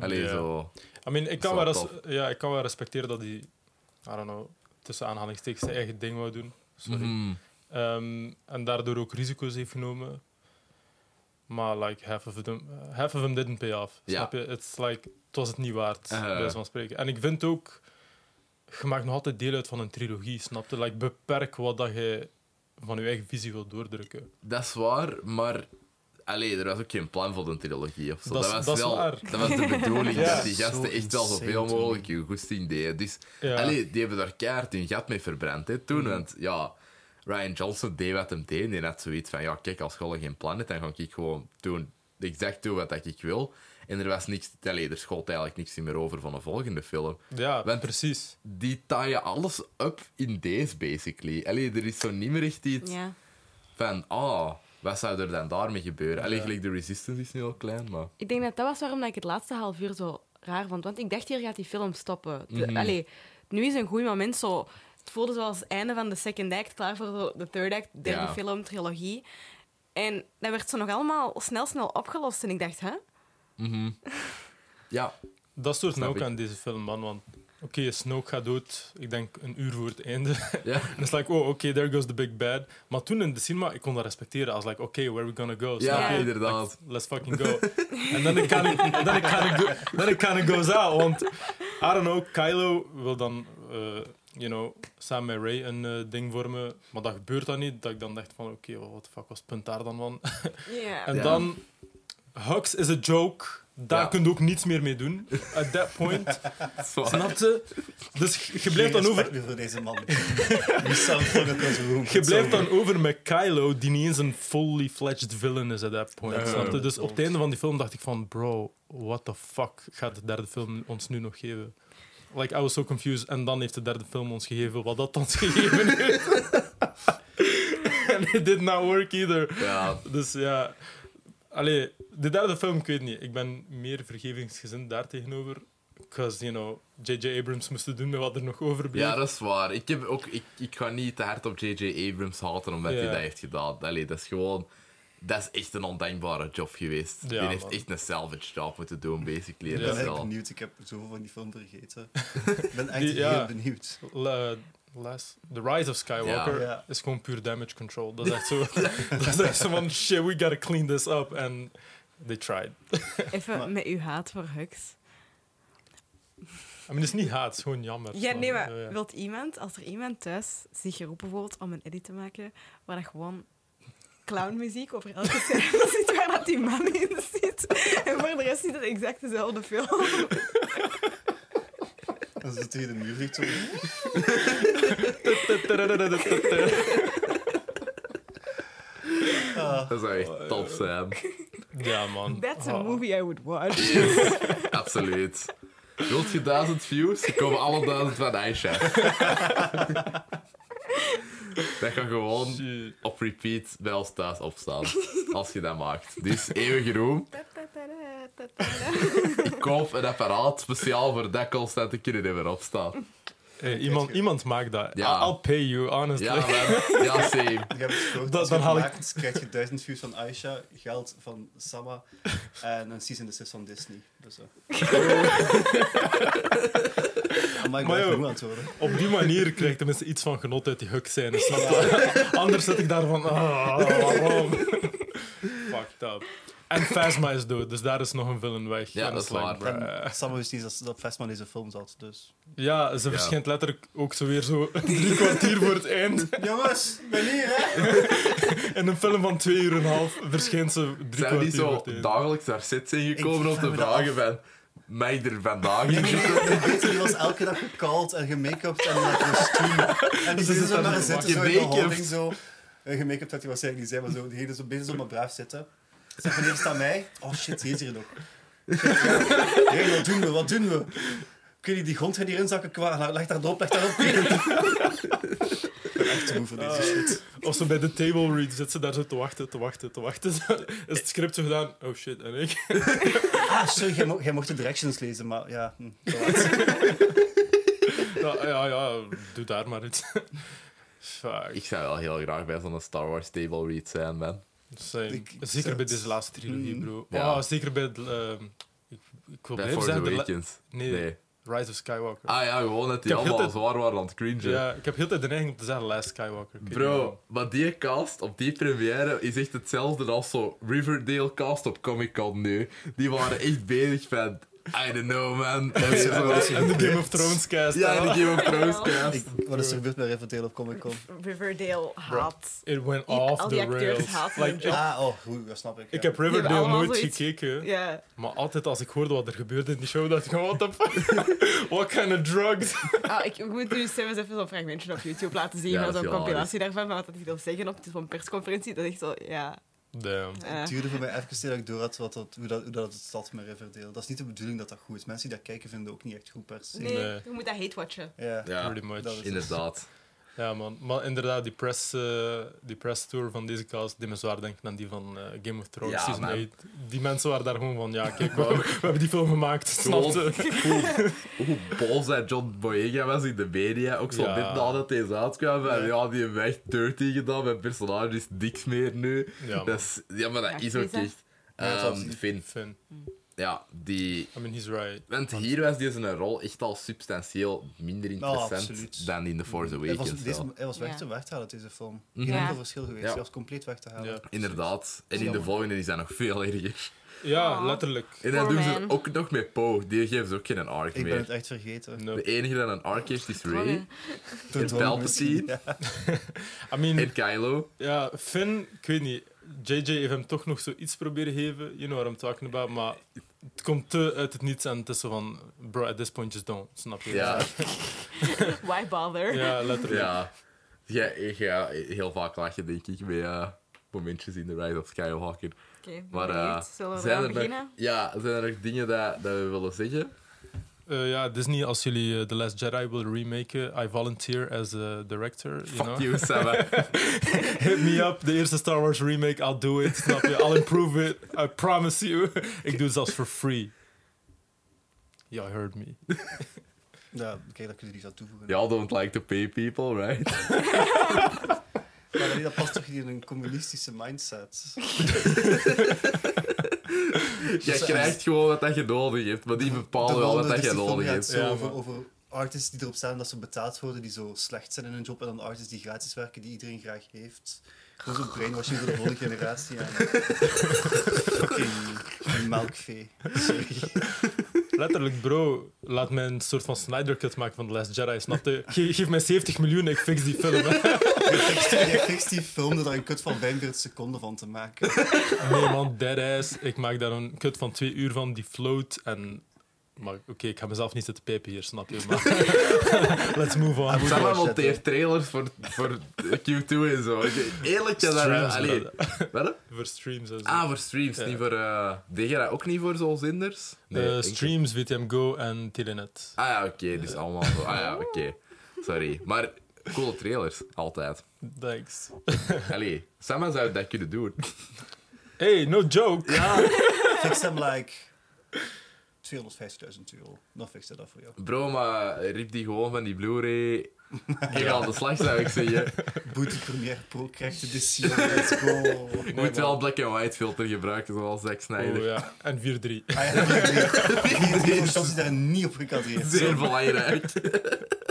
Allee, Ja. zo... I mean, ik kan, wel res- ja, ik kan wel respecteren dat hij... I don't know, tussen aanhalingstekens zijn eigen ding wou doen. Sorry. Mhm. Ehm, en daardoor ook risico's heeft genomen. Maar like, half of them, half of them didn't pay off. Ja. Snap je? It's like, het was het niet waard, Uh. bij van spreken. En ik vind ook, je maakt nog altijd deel uit van een trilogie, snap je? Like, beperk wat dat je van je eigen visie wil doordrukken. Dat is waar, maar... Allee, er was ook geen plan voor de trilogie of zo. Dat was wel, waar. dat was de bedoeling, Ja. dat die gasten Zo echt wel zoveel mogelijk je goesting deden. Dus, Ja. allee, die hebben daar keihard hun gat mee verbrand hè, toen. Mhm. Want ja, Ryan Johnson deed wat hem deed. Die had zoiets van, ja, kijk, als je geen plan hebt, dan ga ik gewoon doen, exact doen wat ik wil. En er was niks... Allee, er schoot eigenlijk niks meer over van een volgende film. Ja, Want- precies. Die taaien alles up in deze, basically. Allee, er is zo niet meer echt iets Ja. van, ah, wat zou er dan daarmee gebeuren? Alleen Ja. gelijk de Resistance is nu al klein, maar... Ik denk dat dat was waarom dat ik het laatste half uur zo raar vond. Want ik dacht, hier gaat die film stoppen. De- Mhm. allee, nu is een goed moment. Zo, het voelde zoals het einde van de second act, klaar voor de third act, derde Ja. film, trilogie. En dat werd zo nog allemaal snel, snel opgelost. En ik dacht, hè? Mhm. Ja, Dat stoort me ook ik. aan deze film, man. Want oké, Snoke gaat dood, ik denk een uur voor het einde. ja. En het is like, oh, oké, there goes the big bad. Maar toen in de cinema, ik kon dat respecteren. Als like, oké, where are we gonna go? Ja, inderdaad. Like, let's fucking go. En dan it kind of go, goes out. Want, I don't know, Kylo wil dan, eh, you know, samen met Ray een eh, ding vormen. Maar dat gebeurt dan niet. Dat ik dan dacht van, oké, wat fuck was het punt daar dan van? Ja. En dan, Hux is a joke. Daar Ja. kun je ook niets meer mee doen. At that point. Zwaar. Snap je? Dus je blijft dan over... voor deze man. Je blijft dan over met Kylo, die niet eens een fully fledged villain is at that point. Ja, snap je? Dus op het einde van die film dacht ik van, bro, what the fuck gaat de derde film ons nu nog geven? Like, I was so confused. En dan heeft de derde film ons gegeven wat dat ons gegeven heeft. En it did not work either. Ja, Dus ja... Allee, de derde film, ik weet niet. Ik ben meer vergevingsgezind daar tegenover. Ik Because, you know, J.J. Abrams moest doen met wat er nog overbleef. Ja, dat is waar. Ik, heb ook, ik, ik ga niet te hard op J.J. Abrams haten omdat hij Ja. dat heeft gedaan. Allee, dat is gewoon... Dat is echt een ondenkbare job geweest. Ja, die heeft echt een salvage job moeten doen, basically. Ik in ben echt benieuwd. Ik heb zoveel van die film vergeten. Ik ben echt Die- heel ja. benieuwd. La- last, The Rise of Skywalker Ja. Ja. is gewoon puur damage control. Dat is echt zo, dat is echt zo van, shit, we gotta clean this up. En they tried. Even Maar- met uw haat voor Hux. I mean, het is niet haat, het is gewoon jammer. Ja, nee, maar Ja, ja. wilt iemand, als er iemand thuis zich geroepen voelt om een edit te maken, waar dat gewoon clownmuziek over elke scène zit, waar dat die man in zit, en voor de rest is het exact dezelfde film. Dan zit hij in de muur vliegt zo. Ah, Dat zou echt top zijn. Ja, man. That's a Ah. movie I would watch. Absoluut. Wilt je duizend views? Dan komen alle duizend van Aisha. dat gaat gewoon op repeat bij ons thuis opstaan. Als je dat maakt. Dus eeuwige roem. Ik koop een apparaat speciaal voor dat constant te kunnen hebben opstaan. Hey, iemand, iemand maakt dat. Ja. I'll pay you, honestly. Ja, man. Ja, same. ik heb het gehoord. Dat- Als je dan haal ik- maakt, krijg je duizend views van Aisha, geld van Sama en een season desist van Disney. Dus, eh. maar ik joh. genoeg aan het worden. Op die manier krijg je tenminste iets van genot uit die huk. Snap je? Anders zit ik daar van, ah, waarom? Fucked up. En Phasma is dood, dus daar is nog een villain weg. Ja, En dat is like, waar. bruh. En niet dat, dat Vestman deze film zat, dus... Ja, ze verschijnt letterlijk ook zo weer zo drie kwartier voor het eind. Jongens, ben hier, hè? In een film van twee uur en een half verschijnt ze drie Zijn kwartier niet voor zo het eind. dagelijks naar sets ingekomen Ik om te vraag me dat vragen van... Mij er vandaag in die, die, die was elke dag gekald en gemake-upt en naar kostuum. En die Ze zit zit zo daar maar zo zitten, zo in de houding zo. Eh, Gemake-upt had hij waarschijnlijk niet zijn, maar zo, die hele zo bezig zo maar braaf zitten. Zeg, wanneer staat mij? Oh shit, die is hier nog. Hey, wat doen we, wat doen we? Kun je die grond gaan hierin zakken? Nou, leg daar erop, leg daarop. Ik ben echt moe van deze shit. Of zo bij de table read zit ze daar zo te wachten, te wachten, te wachten. Is het script zo gedaan? Oh shit, en ik? Ah, sorry, jij, mo- jij mocht de directions lezen, maar ja, hm. Ja, ja, ja, doe daar maar iets. Fuck. Ik zou wel heel graag bij zo'n Star Wars table read zijn, man. Ik- zeker ik- bij deze laatste trilogie, Mm. bro. Ja. Oh, zeker bij... ehm, ik, ik wil Bij blijven Awakens. Nee. Rise of Skywalker. Ah ja, gewoon dat die allemaal tijd- zwaar waren aan het cringen. Ja, ik heb heel de tijd de neiging om te zeggen Last Skywalker. Bro, maar die cast op die première is echt hetzelfde als zo Riverdale cast op Comic Con nu. Die waren echt bezig van, I don't know man. En is- wat er de? Game of Thrones cast. ja, de Game of Thrones cast. Ik, wat is er gebeurd bij Riverdale op Comic Con? Riverdale haat. It went off al the rails. Like, ik. Ah, oh, goed, dat snap ik. ik heb Riverdale nooit gekeken. Ja. Maar altijd als ik hoorde wat er gebeurde in die show, dacht ik van, what the fuck? What kind of drugs? Ah, ik moet u zelfs even zo'n fragmentje op YouTube laten zien. Ja, dat zo'n compilatie daarvan, van wat hij wil zeggen op zo'n persconferentie. Dat is echt zo, ja. Eh. Het duurde voor mij even dat ik door had wat dat, hoe, dat, hoe dat het zat met Riverdale. Dat is niet de bedoeling dat dat goed is. Mensen die dat kijken vinden ook niet echt goed per se. Nee, Nee. je moet dat hate-watchen. Ja. Ja, Pretty much. inderdaad. Ja, man. Maar inderdaad, die press, eh, die press tour van deze cast, die me zwaar denken aan die van eh, Game of Thrones Ja, Season man. 8. Die mensen waren daar gewoon van, ja, kijk, we, we hebben die film gemaakt, snap je? hoe, hoe boos hij John Boyega was in de media. Ook zo Ja. net nadat deze uitkwam. Van, Ja. die heeft echt dirty gedaan. Mijn personage is niks meer nu. Ja, man. dat is, ja, maar dat Ja, is ook echt... Niet- Finn. Finn. Ja, die... I mean, he's right. Want hier was deze rol echt al substantieel minder interessant absoluut. dan in The Force Hij Awakens. was, deze, wel. hij was weg Ja. te weg te halen, deze film. Mhm. Geen Ja. enkel verschil geweest. Ja. Hij was compleet weg te halen. Ja. Inderdaad. En in de Jammer. volgende is dat nog veel erger. Ja, letterlijk. En dan Poor doen ze man. ook nog met Poe. Die geven ze ook geen arc Ik ben meer. het echt vergeten. No. De enige dat een arc heeft is Ray. Toen En het wel Palpatine. misschien- Ja. I mean, En Kylo. ja, Finn, ik weet niet. JJ heeft hem toch nog zoiets proberen geven. You know what I'm talking about. Maar het komt te uit het niets en zo van... Bro, at this point just don't. Snap je? Ja, Why bother? Ja, letterlijk. ja. Ja, ik- ja, heel vaak lach je denk ik bij eh, momentjes in de Rise of Skywalker. Oké, Maar eh, we zijn, er nog, beginnen? ja, zijn er nog dingen dat, dat we willen zeggen? Eh, ja, Disney, als jullie eh, The Last Jedi willen remaken, I volunteer as a director. You Fuck know? you. Hit me up, de eerste Star Wars remake, I'll do it. Snap je? I'll improve it. I promise you. Ik doe het zelfs for free. Yeah, I heard me. Ja, kijk, dat kun je niet aan toevoegen. Y'all don't like to pay people, right? Maar nee, dat past toch niet in een communistische mindset? Jij krijgt gewoon wat dat je nodig hebt, maar die bepalen wel wat dat je nodig hebt. Zo over, over artists die erop staan dat ze betaald worden, die zo slecht zijn in hun job, en dan artists die gratis werken, die iedereen graag heeft. Gewoon zo'n brainwashing voor de volgende generatie. En... Fucking melkvee. Sorry. Letterlijk, bro, laat mij een soort van Snyder Cut maken van The Last Jedi. Snap je? Ge- geef mij 70 miljoen, ik fix die film. Je die film daar een kut van 45 seconden van te maken. Nee, man, deadass. Ik maak daar een cut van twee uur van, die float. En... Maar oké, ik ga mezelf niet zitten pijpen hier, snap je? Maar... Let's move on. Sam wel monteert trailers voor, voor Q2 en zo. Ik- Eerlijk, brother. wat? Voor streams en zo. Ah, voor streams, Ja. niet voor... eh deed je dat ook niet voor zo'n zinders? Eh, enkel. streams, VTM Go en Telenet. Ah ja, oké, dus allemaal zo. Ah ja, oké. Sorry. Maar coole trailers, altijd. Thanks. Allee, Sam zou dat kunnen doen. Hey, no joke. Ja. Fix hem like 250.000 euro. Dan hij dat voor jou. Bro, maar riep die gewoon van die Blu-ray. Ik aan de slag, zou ik zeggen. Booty Premiere Pro krijgt de DC. Let's go. Je moet wel een black and white filter gebruiken, zoals Zack Snyder. Oh ja, en 4-3. Ah ja, die drie. Die drie shots die daar niet op gekadreerd zijn. Zeer belangrijk.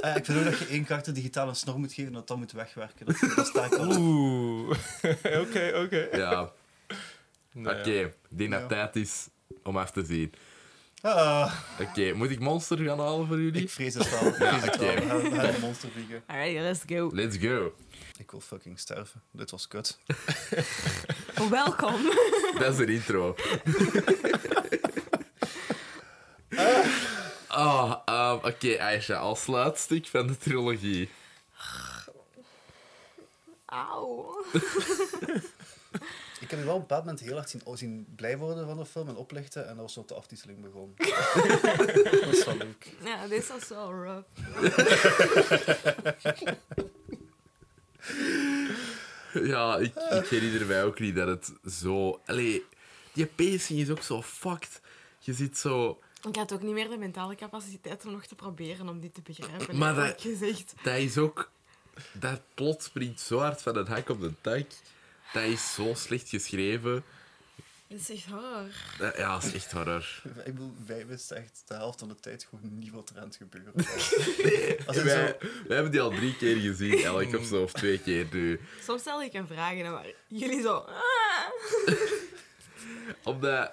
Ah ja, ik vind ook dat je één karakter digitale snor moet geven en dat dan moet wegwerken. Dat, dat sta ik al op. Oeh. Oké, oké. Ja, Nee, oké. Ik denk dat Ja. het tijd is om even te zien. Ah, Oké, moet ik Monster gaan halen voor jullie? ik vrees het wel. Wel. oké. We gaan, we gaan een monster vliegen. Alright, let's go. Let's go. Ik wil fucking sterven. Dit was kut. Welkom. Dat is een intro. Oh, ehm, oké, Aisha, als sluitstuk van de trilogie. Auw. Ik heb je wel op een bepaald moment heel hard zien, zien blij worden van de film en oplichten. En dat was zo de aftiteling begon. dat is wel leuk. Ja, dit was zo rough. Ja, ik, ik herinner mij ook niet dat het zo... Allee, die pacing is ook zo fucked. Je ziet zo... Ik had ook niet meer de mentale capaciteit om nog te proberen om dit te begrijpen. Maar Maar dat- gezegd. Dat is ook... Dat plot springt zo hard van een hak op de tak. Dat is zo slecht geschreven. Dat is echt horror. Dat- ja, dat is echt horror. Ik bedoel, wij wisten echt de helft van de tijd gewoon niet wat er aan het gebeuren was. Wij, zo, wij hebben die al drie keer gezien, elk of zo, of twee keer nu. Soms stel ik een vraag en dan waren jullie zo... "Ah." Omdat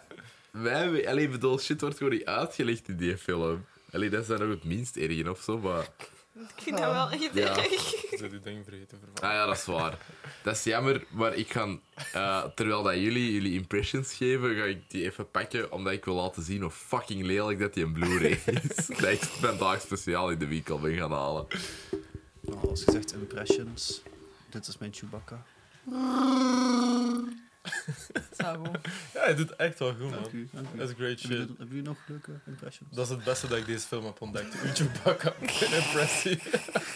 wij... Allee, ik bedoel, shit wordt gewoon niet uitgelegd in die film. Allee, dat is dan nog het minst erg of zo, maar... Ik vind dat wel echt Ja. erg. Bent je ding vergeten Ah vervangen. ja, dat is waar. Dat is jammer, maar ik ga... eh, terwijl dat jullie jullie impressions geven, ga ik die even pakken, omdat ik wil laten zien hoe fucking lelijk dat die een Blu-ray is. dat ik vandaag speciaal in de winkel ben gaan halen. nou, als je zegt impressions, dit is mijn Chewbacca. Zo goed. Ja, hij doet echt wel goed, Dank man. u, dank u. Dat is great Hebben jullie- shit. Hebben jullie nog leuke impressions? Dat is het beste dat ik deze film heb ontdekt. Uw Chewbacca. Impressie.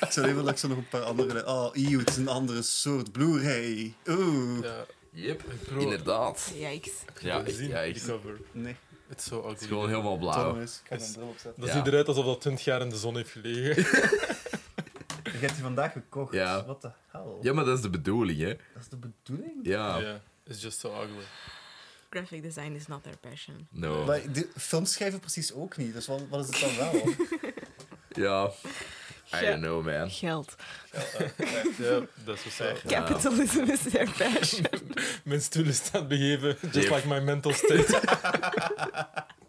Ik zou even dat ik zo nog een paar andere... Oh, eeuw, het is een andere soort Blu-ray. Oeh. Ja, Yep, Bro. inderdaad. Yikes. Ja, Heb je echt, gezien, ja, die echt. cover. Nee, Het is zo ugly. Het is gewoon helemaal blauw. Thomas. Ik ga mijn bril opzetten. Dat Ja. ziet eruit alsof dat 20 jaar in de zon heeft gelegen. Je hebt die vandaag gekocht. Ja. Wat de hel? Ja, maar dat is de bedoeling, hè. Dat is de bedoeling? Ja, Ja, it's just so ugly. Graphic design is not their passion. no. Maar de films schrijven precies ook niet, dus wat, wat is het dan wel? Ja. I don't know, man. Geld. Ja, dat is wat zij. Capitalism is their passion. Mijn stoel is begeven, just Yep. like my mental state.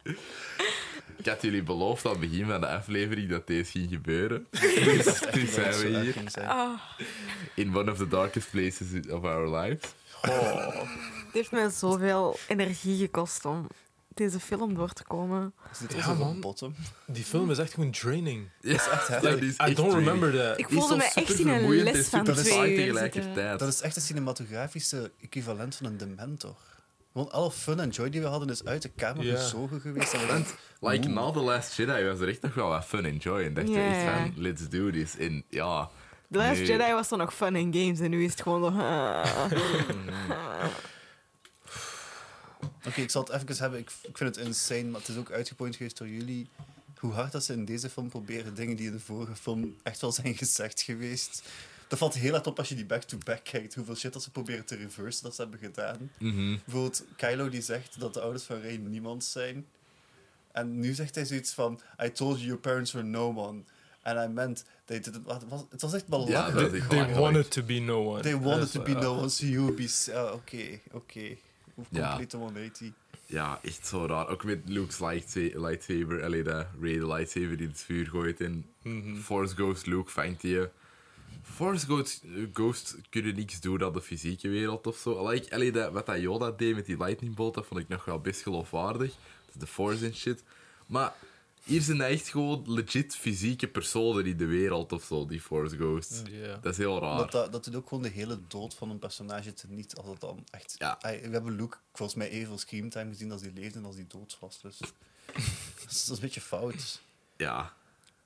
Ik had jullie beloofd aan het begin van de aflevering dat deze ging gebeuren. Dus nu zijn we hier. Ah, In one of the darkest places of our lives. Het heeft mij zoveel energie gekost om deze film door te komen. Is dit Ja, onze man. bottom? Die film is echt gewoon draining. Ja, echt heftig. is I echt don't draining. remember that. Ik is voelde me echt in een les van twee saai uur tegelijkertijd. Dat is echt het cinematografische equivalent van een dementor. Gewoon alle fun en joy die we hadden is uit de kamer gezogen geweest. En Like, na The Last Jedi was er echt nog wel wat fun en joy. En dacht je echt van, let's do this. En ja, The Last Nee. Jedi was dan nog fun en games en nu is het gewoon zo... ah. Oké, ik zal het even hebben. Ik, ik vind het insane, maar het is ook uitgepoint geweest door jullie. hoe hard dat ze in deze film proberen dingen die in de vorige film echt wel zijn gezegd geweest. Dat valt heel hard op als je die back-to-back kijkt. Hoeveel shit dat ze proberen te reversen dat ze hebben gedaan. Mhm. Bijvoorbeeld Kylo die zegt dat de ouders van Rey niemand zijn. En nu zegt hij zoiets van... I told you your parents were no one. And I meant... They didn't, wat was, het was echt Ja, is echt They wanted to be no one. They wanted to be no one, so you would be... ah, Oké, oké. Ja. Complete 180. Ja, echt zo raar. Ook met Luke's lightsa- lightsaber. Allee, de Ray de lightsaber die het vuur gooit. En mhm. Force Ghost Luke vangt die. Force Ghost, Ghost kunnen niks doen aan de fysieke wereld of zo. Like, allee, dat, wat dat Yoda deed met die lightning bolt, dat vond ik nog wel best geloofwaardig. De Force en shit. Maar hier zijn dat echt gewoon legit fysieke personen in de wereld of zo, die Force Ghosts. Dat is heel raar. Dat, dat, dat doet ook gewoon de hele dood van een personage te niet als het dan echt... Ja. We hebben Luke volgens mij evenveel screamtime gezien als hij leefde en als hij dood was. Dus dat is, dat is een beetje fout. Ja,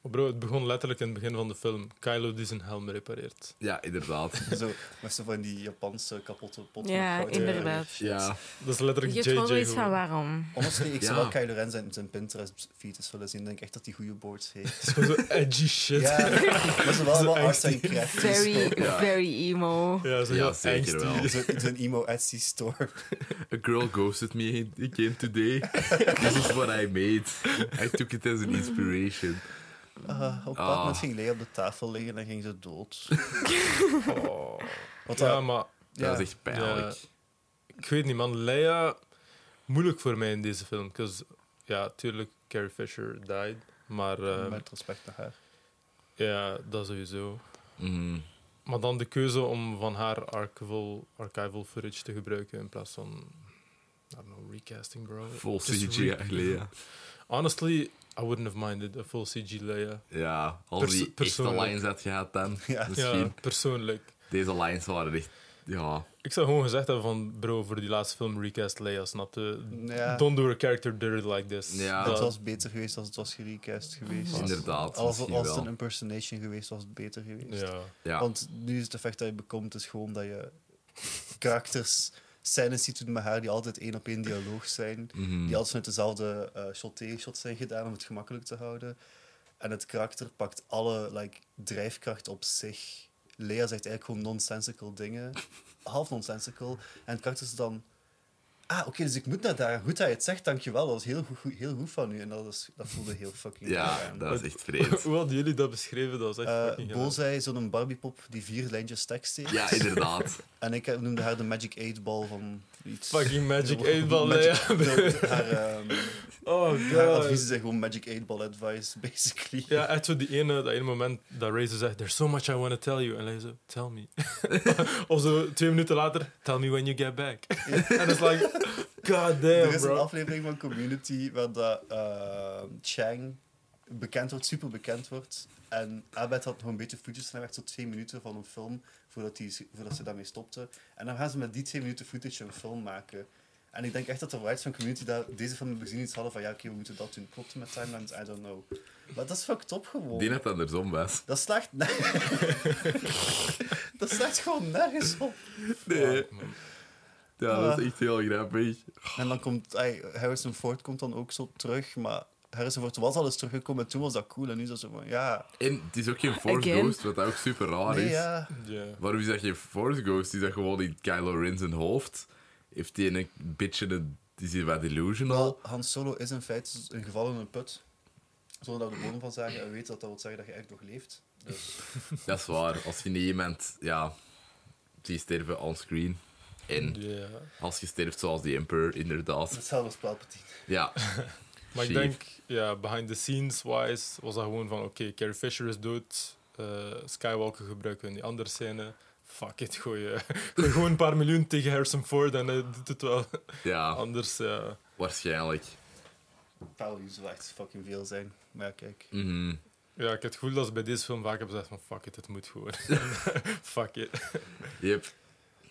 bro, het begon letterlijk in het begin van de film. Kylo die zijn helm repareert. ja, inderdaad. Zo, met zo van die Japanse kapotte pot. Ja, inderdaad. Ja, Dat is letterlijk Je hebt JJ zoiets van waarom. Honestly, ik zou Ja. wel Kylo Ren zijn, zijn Pinterest-feed eens willen zien. Ik denk echt dat hij goede boards heeft. Zo edgy shit. Ja, maar ze wel Zo wel angstig. arts en crafty Very, very emo. Ja, zo Ja, zeker wel. Zo'n zo'n emo Etsy store. a girl ghosted me again today. This is what I made. I took it as an inspiration. Ah, op een Ah. bepaald moment ging Leia op de tafel liggen en ging ze dood. Oh. Wat Ja, dat- maar ja, Dat is echt pijnlijk. ik weet niet, man. Leia, moeilijk voor mij in deze film. 'cause, ja, tuurlijk, Carrie Fisher died. Maar eh, met respect naar haar. ja, dat sowieso. Mhm. Maar dan de keuze om van haar archival, archival footage te gebruiken in plaats van. I don't know, recasting, bro. Full Just CGI Leia. Honestly, I wouldn't have minded a full CG Leia. Ja, als Perso- die echte lines had gehad dan. Ja. Misschien. Ja, persoonlijk. Deze lines waren echt... Ja, Ik zou gewoon gezegd hebben van, bro, voor die laatste film recast Leia, snapte? Ja. Don't do a character dirty like this. Ja. Het Dat- was beter geweest als het was gerecast geweest. inderdaad. Als, als het een impersonation geweest was het beter geweest. ja. Ja. Want nu is het effect dat je bekomt is gewoon dat je karakters scènes ziet doen met haar die altijd één op één dialoog zijn. Mhm. Die altijd met dezelfde eh shot-shots zijn gedaan om het gemakkelijk te houden. En het karakter pakt alle like, drijfkracht op zich. Lea zegt eigenlijk gewoon nonsensical dingen. Half nonsensical. En het karakter is dan... Ah, oké, dus ik moet naar daar. Goed dat je het zegt, dankjewel. Dat was heel goed, goed- heel goed van u. En dat, is, dat voelde heel fucking Ja, dat is echt vreemd. Hoe hadden jullie dat beschreven? Dat was echt fucking Bo zei zo'n Barbiepop die vier lijntjes tekst heeft. Ja, inderdaad. En ik eh, noemde haar de Magic 8 Ball van iets. Fucking Magic De- 8 Ball, Magic- haar, ehm, Oh haar god. adviezen zijn gewoon Magic 8 Ball advice, basically. Ja, echt zo die ene, dat ene moment dat Razor zegt, there's so much I want to tell you. En Leia zo, tell me. of zo twee minuten later, tell me when you get back. En it's like, god er damn, is een aflevering van Community waar dat, eh, Chang bekend wordt, super bekend wordt. En Abed had nog een beetje footage en werd zo twee minuten van een film voordat, die, voordat ze daarmee stopte. En dan gaan ze met die twee minuten footage een film maken. En ik denk echt dat de writers van Community dat, deze film hebben gezien iets hadden van ja, oké, we moeten dat doen. Klopt met timelines? I don't know. Maar dat is fucked up gewoon. Die net andersom was. Dat slaagt... dat slaagt gewoon nergens op. Nee. Ja, dat is echt heel grappig. En dan komt... ay, Harrison Ford komt dan ook zo terug, maar... Harrison Ford was al eens teruggekomen en toen was dat cool. En nu is dat zo van, ja... En het is ook geen Force Again. Ghost, wat ook super raar Nee, is. ja. Ja. Waarom is dat geen Force Ghost? Is dat gewoon in Kylo Ren zijn hoofd? Heeft hij een beetje een... Is hij wat delusional? Wel, Han Solo is in feite een geval in een put. Zonder dat we de bodem van zagen. En weet dat dat wil zeggen dat je echt nog leeft. Dus Dat is waar. Als je niet iemand... Ja... Die sterven onscreen. En Ja. als je sterft zoals die Emperor, inderdaad. hetzelfde als Palpatine. Ja. Maar ik denk, ja, behind the scenes wise was dat gewoon van, oké, Carrie Fisher is dood, eh, Skywalker gebruiken we in die andere scène. Fuck it, gooi, gooi gewoon een paar miljoen tegen Harrison Ford en hij doet het wel. Ja, Anders, ja. waarschijnlijk. Values zou echt fucking veel zijn. Maar ja, kijk. Mhm. Ja, ik heb het gevoel dat ze bij deze film vaak hebben gezegd van, fuck it, het moet gewoon. fuck it. Yep.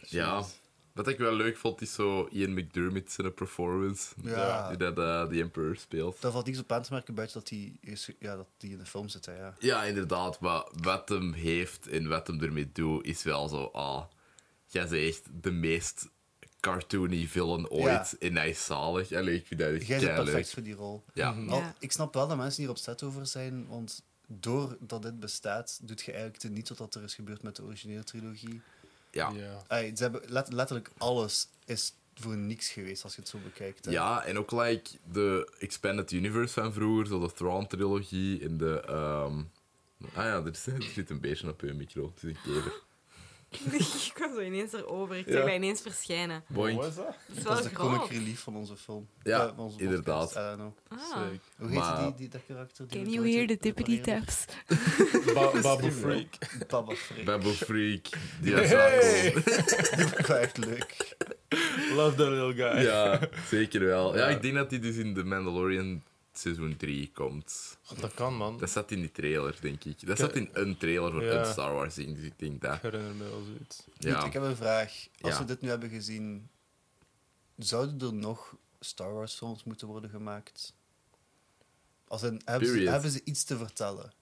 Ja. Wat ik wel leuk vond, is zo Ian McDermott zijn performance. Ja. Die dat eh, The Emperor speelt. Daar valt niks op aan te merken buiten dat hij is- ja, dat die in de film zit. Hè, ja. Ja, inderdaad. Maar wat hem heeft en wat hem ermee doet, is wel zo... Ah, jij bent echt de meest cartoony villain ooit. En hij is zalig. Allee, ik vind dat echt Jij bent perfect voor die rol. Ja. Mhm. Al- Ja. ik snap wel dat mensen hier opzet over zijn, want doordat dit bestaat, doet je eigenlijk te niet wat er is gebeurd met de originele trilogie. Ja. Ja. Ey, ze hebben let- letterlijk alles is voor niks geweest als je het zo bekijkt. hè. Ja, en ook like de Expanded Universe van vroeger, zo de Thrawn-trilogie en de... ehm, Ah ja, er, zit- er zit een beetje op je micro. Het is een kever. ik kwam zo ineens erover. Ik Ja. zag dat ineens verschijnen. Boink. Wat is dat? Het is dat wel is de comic groot. relief van onze film. Ja, Eh, van onze inderdaad. don't know. Ah. Hoe heet Maar- die, die, dat karakter? Die Can you hear the tippity taps? Ba Babu Freak. Baba Freak. Babble Freak, die Hey! hey. Echt leuk. Love that little guy. Ja, zeker wel. Ja, Ja. ik denk dat die dus in The Mandalorian seizoen 3 komt. Dat kan, man. Dat zat in die trailer, denk ik. Dat zat in een trailer voor Ja. een Star Wars ding, dus ik denk dat. Ik herinner me wel zoiets. Ja. Goed, ik heb een vraag. Als Ja. we dit nu hebben gezien, zouden er nog Star Wars films moeten worden gemaakt? Als in, hebben, ze, Period. hebben ze iets te vertellen?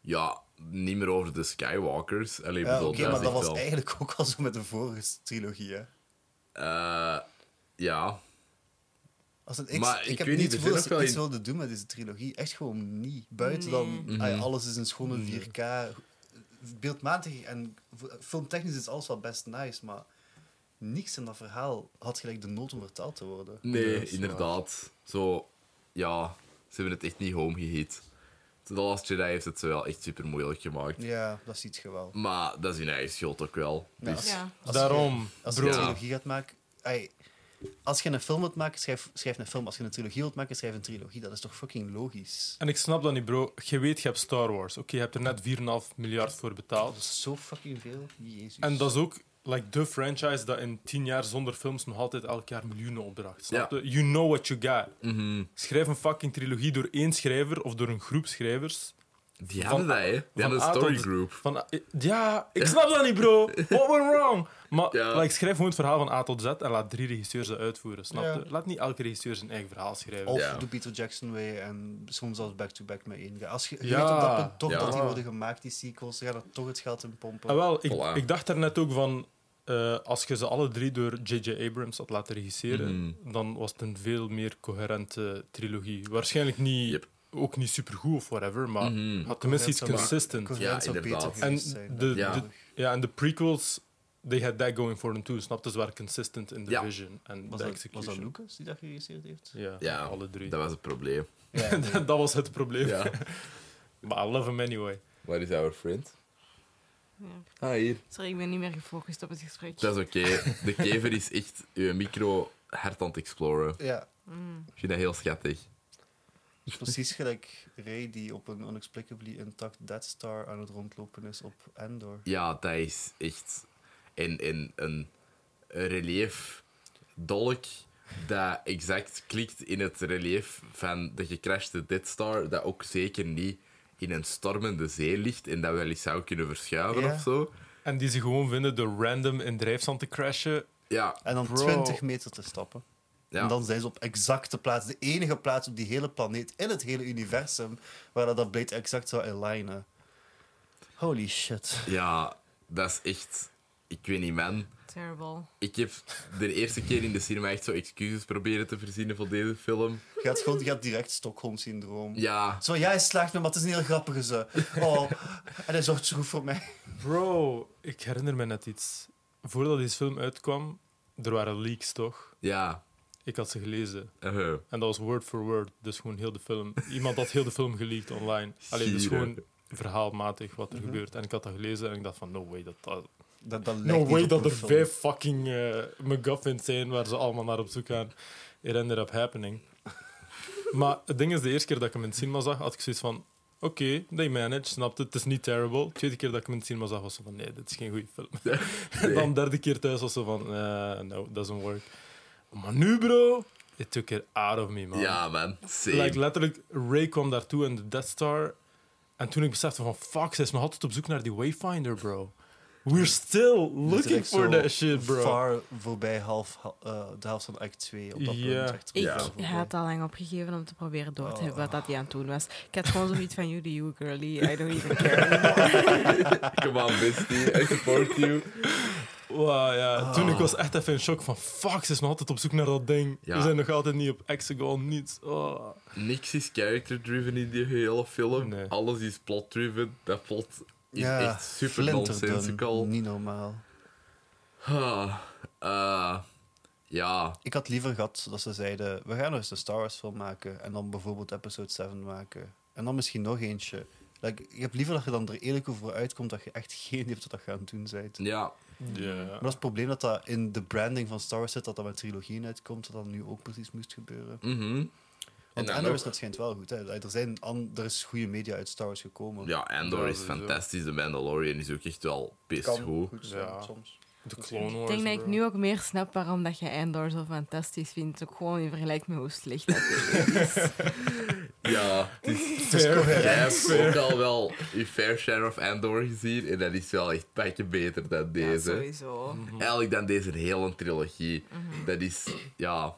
Ja, niet meer over de Skywalkers. Allee, Ja, bedoel, Oké, dat maar dat was wel- eigenlijk ook al zo met de vorige trilogie. Hè? Eh, ja, Als het, ik, Maar ik, ik heb weet niet gevoel dat ze iets wilden doen met deze trilogie. Echt gewoon niet. Buiten Nee. dan, Mhm. ay, alles is een schone 4K. Beeldmatig en filmtechnisch is alles wel best nice, maar niks in dat verhaal had gelijk de nood om verteld te worden. nee, inderdaad. Zo, ja, ze hebben het echt niet home gehit. The Last Jedi heeft het zo wel echt super moeilijk gemaakt. Ja, dat ziet je wel. Maar dat is hun eigen schuld ook wel. Ja. Dus, Ja. Als Daarom, je, als je een trilogie gaat maken... ay, als je een film wilt maken, schrijf, schrijf een film. Als je een trilogie wilt maken, schrijf een trilogie. Dat is toch fucking logisch? En ik snap dat niet, bro. Je weet, je hebt Star Wars. Oké, je hebt er net 4,5 miljard voor betaald. Dat is zo fucking veel. Jezus. En dat is ook like, de franchise dat in 10 jaar zonder films nog altijd elk jaar miljoenen opdracht. Snap je? You know what you got. mhm. Schrijf een fucking trilogie door één schrijver of door een groep schrijvers. Die Van- hadden dat, hè? Die van hadden een. Van, eh, ja, ik snap dat niet, bro. What went wrong? Maar Ja. like, schrijf gewoon het verhaal van A tot Z en laat drie regisseurs dat uitvoeren. Snap je? Ja. Laat niet elke regisseur zijn eigen verhaal schrijven. Of Ja. doe Peter Jackson way en soms zelfs back-to-back met één. Als je, weet op dat punt toch Ja. dat die worden gemaakt, die sequels, gaan er toch het geld in pompen. Ah, wel, ik, Voilà. ik dacht daarnet ook van... eh, als je ze alle drie door J.J. Abrams had laten regisseren, Mhm. dan was het een veel meer coherente trilogie. Waarschijnlijk niet, Yep. Ook niet supergoed of whatever, maar Mhm. had tenminste iets consistent. Ja, inderdaad. En de- Ja. is de- Ja, en de prequels, they had that going for them too. Snap je? Ze waren consistent in the Ja. vision en was, de execution. was dat Lucas die dat geregisseerd heeft? Ja, Ja, alle drie. Dat was het probleem. Ja, nee. dat was het probleem. Ja. Maar I love him anyway. Waar is our friend? Ja. Ah, hier. Sorry, ik ben niet meer gefocust op het gesprek. Dat is oké. De kever is echt uw micro hard aan het exploren. ja, Mm. Ik vind dat heel schattig. Precies gelijk Ray die op een unexplicably intact Death Star aan het rondlopen is op Endor. Ja, dat is echt... En, en een relief dolk dat exact klikt in het relief van de gecrashte Death Star, dat ook zeker niet in een stormende zee ligt en dat wel eens zou kunnen verschuiven of zo. En die ze gewoon vinden door random in drijfzand te crashen. Ja, En dan Bro. 20 meter te stappen. Ja. En dan zijn ze op exacte plaats. De enige plaats op die hele planeet, in het hele universum, waar dat, dat blade exact zou alignen. Holy shit. ja, dat is echt... Ik weet niet, man. Terrible. Ik heb de eerste keer in de cinema echt zo excuses proberen te verzinnen voor deze film. Je gaat, gewoon, je gaat direct Stockholm-syndroom. Ja, Zo, ja, hij slaagt me, maar het is een heel grappige ze. Oh, en hij zorgt zo goed voor mij. Bro, ik herinner me net iets. Voordat deze film uitkwam, er waren leaks toch? ja. Ik had ze gelezen. uh En dat was word for word. Dus gewoon heel de film. Iemand had heel de film geleakt online. Alleen dus gewoon verhaalmatig wat er gebeurt. En ik had dat gelezen en ik dacht van, no way dat dat... Dat, dat No way dat er vijf fucking eh MacGuffins zijn waar ze allemaal naar op zoek gaan. It ended up happening. maar het ding is, de eerste keer dat ik hem in het cinema zag, had ik zoiets van... Oké, they managed, snapte. Het is niet terrible. De tweede keer dat ik hem in het cinema zag, was ze van... Nee, dit is geen goede film. En dan de derde keer thuis was ze van... eh, no, doesn't work. Maar nu, bro... It took it out of me, man. Ja, man. Same. Like, letterlijk, Ray kwam daartoe en de Death Star. En toen ik besefte van... Fuck, ze is nog altijd op zoek naar die Wayfinder, bro. We're still looking for that shit, bro. Far voorbij half, ha- eh, de helft van act 2 op dat Ja. punt. Echt Ik had al lang opgegeven om te proberen door te hebben wat Oh. dat hij aan het doen was. Ik had gewoon zoiets van, you do you, girly. I don't even care anymore. Come on, bestie. I support you. Wow, ja. Toen ik was echt even in shock van fuck, ze is nog altijd op zoek naar dat ding. Ja. We zijn nog altijd niet op Hexagon, niets. Oh. Niks is character-driven in die hele film. Nee. Alles is plot-driven. Dat plot is Ja, echt super nonsensical. Niet normaal. Ah, eh, ja, Ik had liever gehad dat ze zeiden: we gaan nog eens een Star Wars film maken. En dan bijvoorbeeld episode 7 maken. En dan misschien nog eentje. Like, ik heb liever dat je dan er eerlijk over uitkomt dat je echt geen idee hebt wat dat je aan het doen bent. ja. Ja. Maar dat is het probleem dat dat in de branding van Star Wars zit, dat dat met trilogieën uitkomt, dat dat nu ook precies moest gebeuren. mhm. En Want dan Andor is dat schijnt wel goed. Hè. Er, zijn er is goede media uit Star Wars gekomen. Ja, Andor Ja, is fantastisch. De Mandalorian is ook echt wel best goed. goed zijn, Ja. soms. De Clone Ik Wars. denk dat ik nu ook meer snap waarom dat je Endor zo fantastisch vindt. Ook gewoon in vergelijking met hoe slecht dat is. Ja, het is, Fair. jij hebt ook al wel je fair share of Andor gezien. En dat is wel echt een beetje beter dan Ja, deze. sowieso. Eigenlijk dan deze hele trilogie. Mhm. Dat is, ja...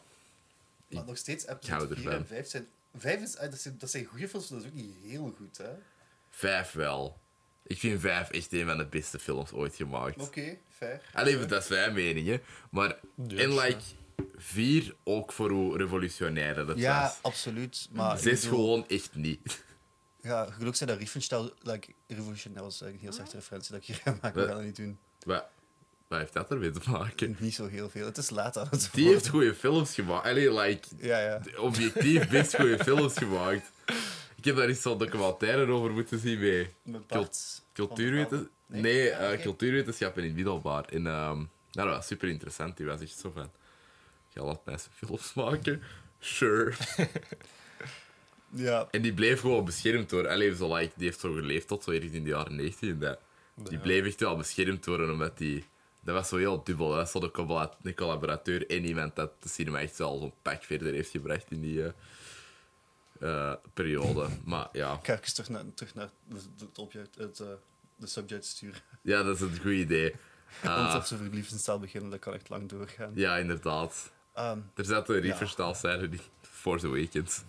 Maar nog steeds, episode 4 ervan. en 5 zijn... 5 is, eh, dat, zijn, dat zijn goede films, maar dat is ook niet heel goed, hè? Vijf wel. Ik vind vijf echt een van de beste films ooit gemaakt. Oké, fair. Alleen, dat is mijn mening, hè. Maar in like vier ook voor hoe revolutionair dat Ja, was. absoluut. Maar Zes bedoel, gewoon echt niet. Ja, gelukkig zijn dat Riefenstahl... Like, revolutionair was eigenlijk een heel slechte referentie dat ik hier ga maken. We gaan dat niet doen. Wat, wat heeft dat ermee te maken? Niet zo heel veel. Het is laat aan het Die heeft goede films gemaakt. Allee, like, Ja, ja. objectief best goede films gemaakt. Ik heb daar eens zo'n documentaire over moeten zien bij Bart cultuurweten. van Val. Nee, Ah, eh, oké. cultuurwetenschappen in het middelbaar. En, ehm, nou, dat was super interessant. Die was echt zo van... Eens films maken. Sure. Ja. En die bleef gewoon beschermd worden. Allee, zo, like, die heeft zo geleefd tot zo ergens in de jaren 90. En dat, die Ja. bleef echt wel beschermd worden, omdat die... Dat was zo heel dubbel. Dat was zo de, collabora- de collaborateur en iemand dat de cinema echt wel zo'n pak verder heeft gebracht in die eh, eh, periode. Maar ja. Ik ga even terug naar, terug naar het object, het, eh, de subject sturen. ja, dat is een goed idee. Want Ah, als ze voor liefdestaal beginnen, dat kan echt lang doorgaan. ja, inderdaad. Ehm, Er zat een Riefenstahl scène in Force Awakens.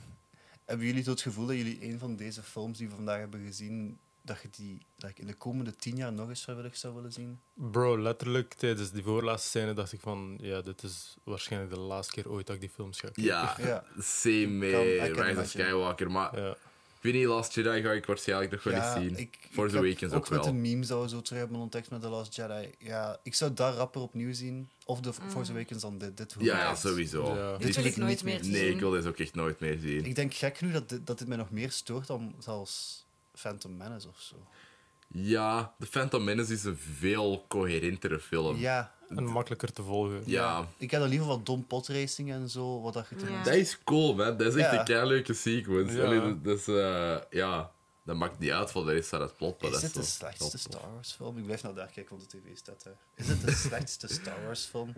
hebben jullie zo het gevoel dat jullie een van deze films die we vandaag hebben gezien, dat je die dat in de komende tien jaar nog eens vrijwillig zou willen zien? Bro, letterlijk tijdens die voorlaatste scène dacht ik van, ja, dit is waarschijnlijk de laatste keer ooit dat ik die films ga kijken. Ja, Ja. same met I can Rise of. Skywalker. Maar Ja. Ik weet niet, Last Jedi ga ik waarschijnlijk nog wel eens zien. ik, Force ik heb Awakens ook ook met wel. de meme zou zo terug hebben ontdekt met The Last Jedi. Ja, ik zou dat rapper opnieuw zien. Of The Force Awakens dan dit. dit Ja, sowieso. Ja. Dit Dit wil ik nooit meer zien. Nee, ik wil deze ook echt nooit meer zien. Ik denk gek genoeg dat dit, dat dit mij nog meer stoort dan zelfs Phantom Menace of zo. Ja, The Phantom Menace is een veel coherentere film. Ja, En makkelijker te volgen. Ja. ik heb dan liever wat Dom Pot Racing en zo. Wat dat je toen- Ja. Dat is cool, man. Dat is echt een kei leuke sequence. Ja. Allee, dat, dat is, eh, ja, dat maakt niet uit voor de rest van het plot. Is dat dit de slechtste. Star Wars film? Ik blijf nou daar kijken, want de tv staat daar. Is dit de slechtste Star Wars film?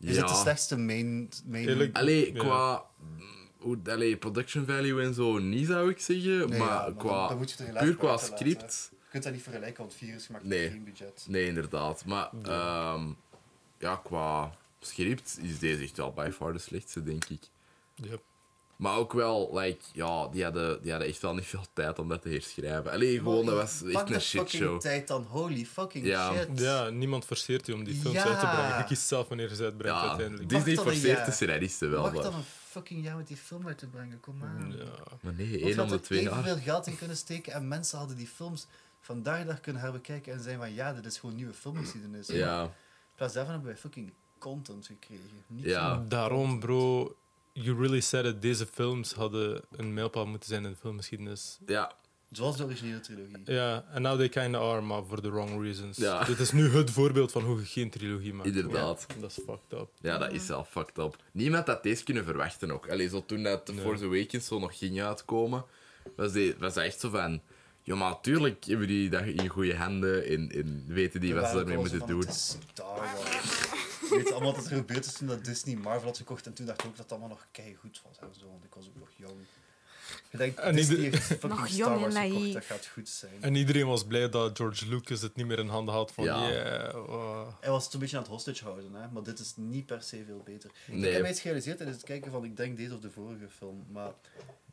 Is Ja. het de slechtste main... main... Eerlijk- Allee, qua mm, hoe, allee, production value en zo niet, zou ik zeggen. Nee, maar ja, maar qua, dan- dan moet je het puur qua laten, script... kunt dat niet vergelijken, want 4 is gemaakt Nee. geen budget. Nee, inderdaad. Maar Ja. ehm, ja, qua script is deze echt wel by far de slechtste, denk ik. Ja. Maar ook wel, like, ja, die hadden, die hadden echt wel niet veel tijd om dat te herschrijven. Allee, gewoon, dat was echt een fucking shitshow. tijd dan, holy fucking Ja. shit. Ja, niemand forceert je om die films Ja. uit te brengen. Je kiest zelf wanneer je ze uitbrengt Ja, uiteindelijk. Disney forceert de scenaristen wel. Wacht Maar, dan een fucking jaar met die film uit te brengen, kom aan. Ja. maar nee, één je om de er twee jaar. evenveel geld in kunnen steken en mensen hadden die films vandaag dag kunnen herbekijken en zijn van ja, dit is gewoon nieuwe filmgeschiedenis. Ja, In plaats daarvan hebben wij fucking content gekregen. Niet Ja. Daarom, bro, you really said it. Deze films hadden een mijlpaal moeten zijn in de filmgeschiedenis. ja, Zoals de originele trilogie. Ja, en now they kinda are, maar for the wrong reasons. Ja. Dit is nu het voorbeeld van hoe je geen trilogie maakt. Inderdaad. Ja, dat is fucked up. ja, dat is wel fucked up. Niemand had deze kunnen verwachten ook. Allee, zo toen dat The Nee. Force Awakens zo nog ging uitkomen, was, die, was dat echt zo van... Ja, maar natuurlijk hebben die dat in goede handen en, en weten die wat ze gewoon moeten doen. is Star Wars. Je weet allemaal wat er gebeurd is toen dat Disney Marvel had gekocht en toen dacht ik ook dat het allemaal nog goed was en zo, want ik was ook nog jong. Je denkt, En Disney ieder- heeft fucking Nog Star jong en Wars gekocht, dat gaat goed zijn. En iedereen was blij dat George Lucas het niet meer in handen had van Ja. yeah, wow. Hij was het een beetje aan het hostage houden, hè? maar dit is niet per se veel beter. Ik heb mij iets gerealiseerd tijdens het kijken van, ik denk deze of de vorige film, maar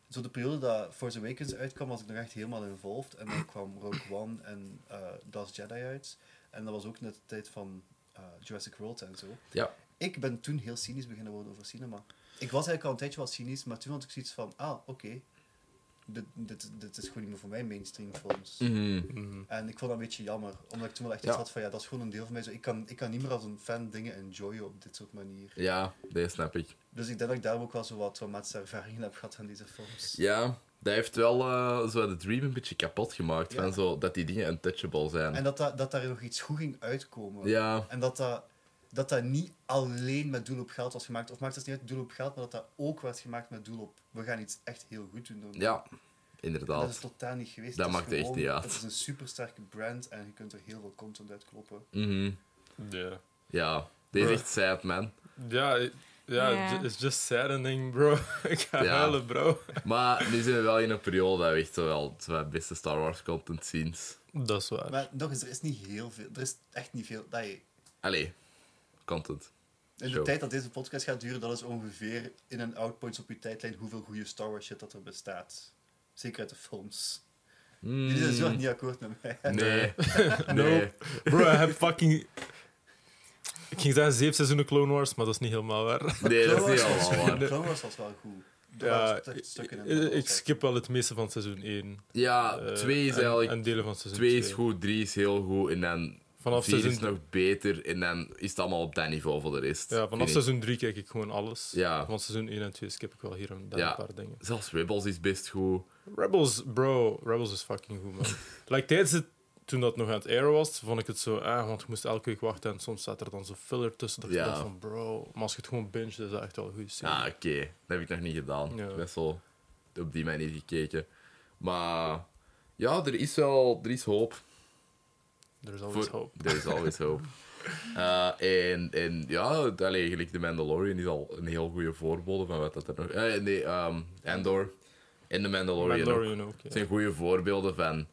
zo de periode dat Force Awakens uitkwam, was ik nog echt helemaal involved. En dan kwam Rogue One en eh Last Jedi uit. En dat was ook net de tijd van eh, Jurassic World en zo. Ja. Ik ben toen heel cynisch beginnen worden over cinema. Ik was eigenlijk al een tijdje wel cynisch, maar toen had ik zoiets van, ah, oké. Dit, dit, dit is gewoon niet meer voor mij mainstream films. Mhm. Mhm. En ik vond dat een beetje jammer, omdat ik toen wel echt Ja. iets had van, ja, dat is gewoon een deel van mij. Zo, ik, kan, ik kan niet meer als een fan dingen enjoyen op dit soort manier. Ja, dat snap ik. Dus ik denk dat ik daar ook wel zo wat traumatische ervaringen heb gehad aan deze films. Ja, dat heeft wel eh, zo de dream een beetje kapot gemaakt. Ja. Van zo, dat die dingen untouchable zijn. En dat, dat, dat daar nog iets goed ging uitkomen. Ja, En dat dat, dat dat niet alleen met doel op geld was gemaakt, of maakt het niet uit doel op geld, maar dat dat ook werd gemaakt met doel op we gaan iets echt heel goed doen. Ja, En dat is inderdaad. totaal niet geweest. Dat Het is maakt echt niet uit. Het is een supersterke brand en je kunt er heel veel content uit kloppen. Mhm. Ja. Ja, dit is echt sad, man. Ja, ja, ju- it's just saddening, bro. ik ga Ja. huilen, bro. Maar nu zijn we wel in een periode dat we echt wel wat beste Star Wars content zien. Dat is waar. Maar nog eens, er is niet heel veel. Er is echt niet veel. Dat je, Allee, content. in de tijd dat deze podcast gaat duren, dat is ongeveer in een outpoints op je tijdlijn hoeveel goede Star Wars shit dat er bestaat. Zeker uit de films. Jullie zijn zo niet akkoord met mij. Mm. Nee. nee. Bro, I have fucking... Ik ging zeggen zeven seizoenen Clone Wars, maar dat is niet helemaal waar. Nee, dat is niet Clone Wars allemaal was- waar. Clone Wars was wel goed. Ja, ik, ik skip wel het meeste van seizoen 1. Ja, Eh, twee is en- eigenlijk... En delen van seizoen Twee is 2. goed, drie is heel goed, en dan Vanaf vier is seizoen, nog beter, en dan is het allemaal op dat niveau voor de rest. ja, vanaf seizoen 3 kijk ik gewoon alles. Ja. Van seizoen 1 en 2 skip ik wel hier en daar Ja. een paar dingen. Zelfs Rebels is best goed. Rebels, bro, Rebels is fucking goed, man. like, tijdens het, toen dat nog aan het airen was, vond ik het zo, ah, want je moest elke week wachten en soms zat er dan zo filler tussen. Dat ik Ja. dacht van, bro, maar als je het gewoon binge, is dat echt wel een goede serie. Ah, oké. Dat heb ik nog niet gedaan. Ja. Best wel op die manier gekeken. Maar ja, er is wel er is hoop. Er is always Voor- hope. Er is always hoop. Eh, en, en ja, allee, eigenlijk de Mandalorian is al een heel goede voorbeeld van wat dat er nog... eh, nee, ehm Andor en de Mandalorian. Mandalorian ook, Het ja. zijn goede voorbeelden van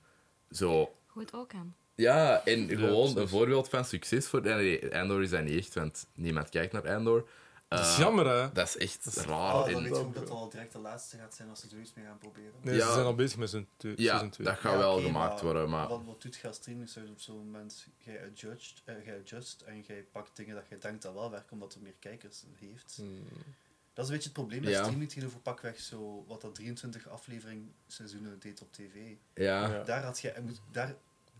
zo... Hoe het ook kan. Ja, en gewoon een voorbeeld van succes voor... Nee, Andor is dat niet echt, want niemand kijkt naar Andor. Dat is Eh, jammer, hè? Dat is echt is- raar. Oh, dan weet je dat, ook dat al direct de laatste gaat zijn als ze zoiets mee gaan proberen. Nee, Ja. ze zijn al bezig met zijn twee- ja, season 2. dat gaat Ja, wel gemaakt maar worden, maar... Wat, wat doet je als streaming service op zo'n moment? Jij adjust, eh, jij adjust en jij pakt dingen dat je denkt dat wel werken omdat er meer kijkers heeft. Hmm. Dat is een beetje het probleem met Ja. streaming tegenover pakweg zo wat dat 23 aflevering seizoenen deed op tv. Ja, Ja. Daar had je, daar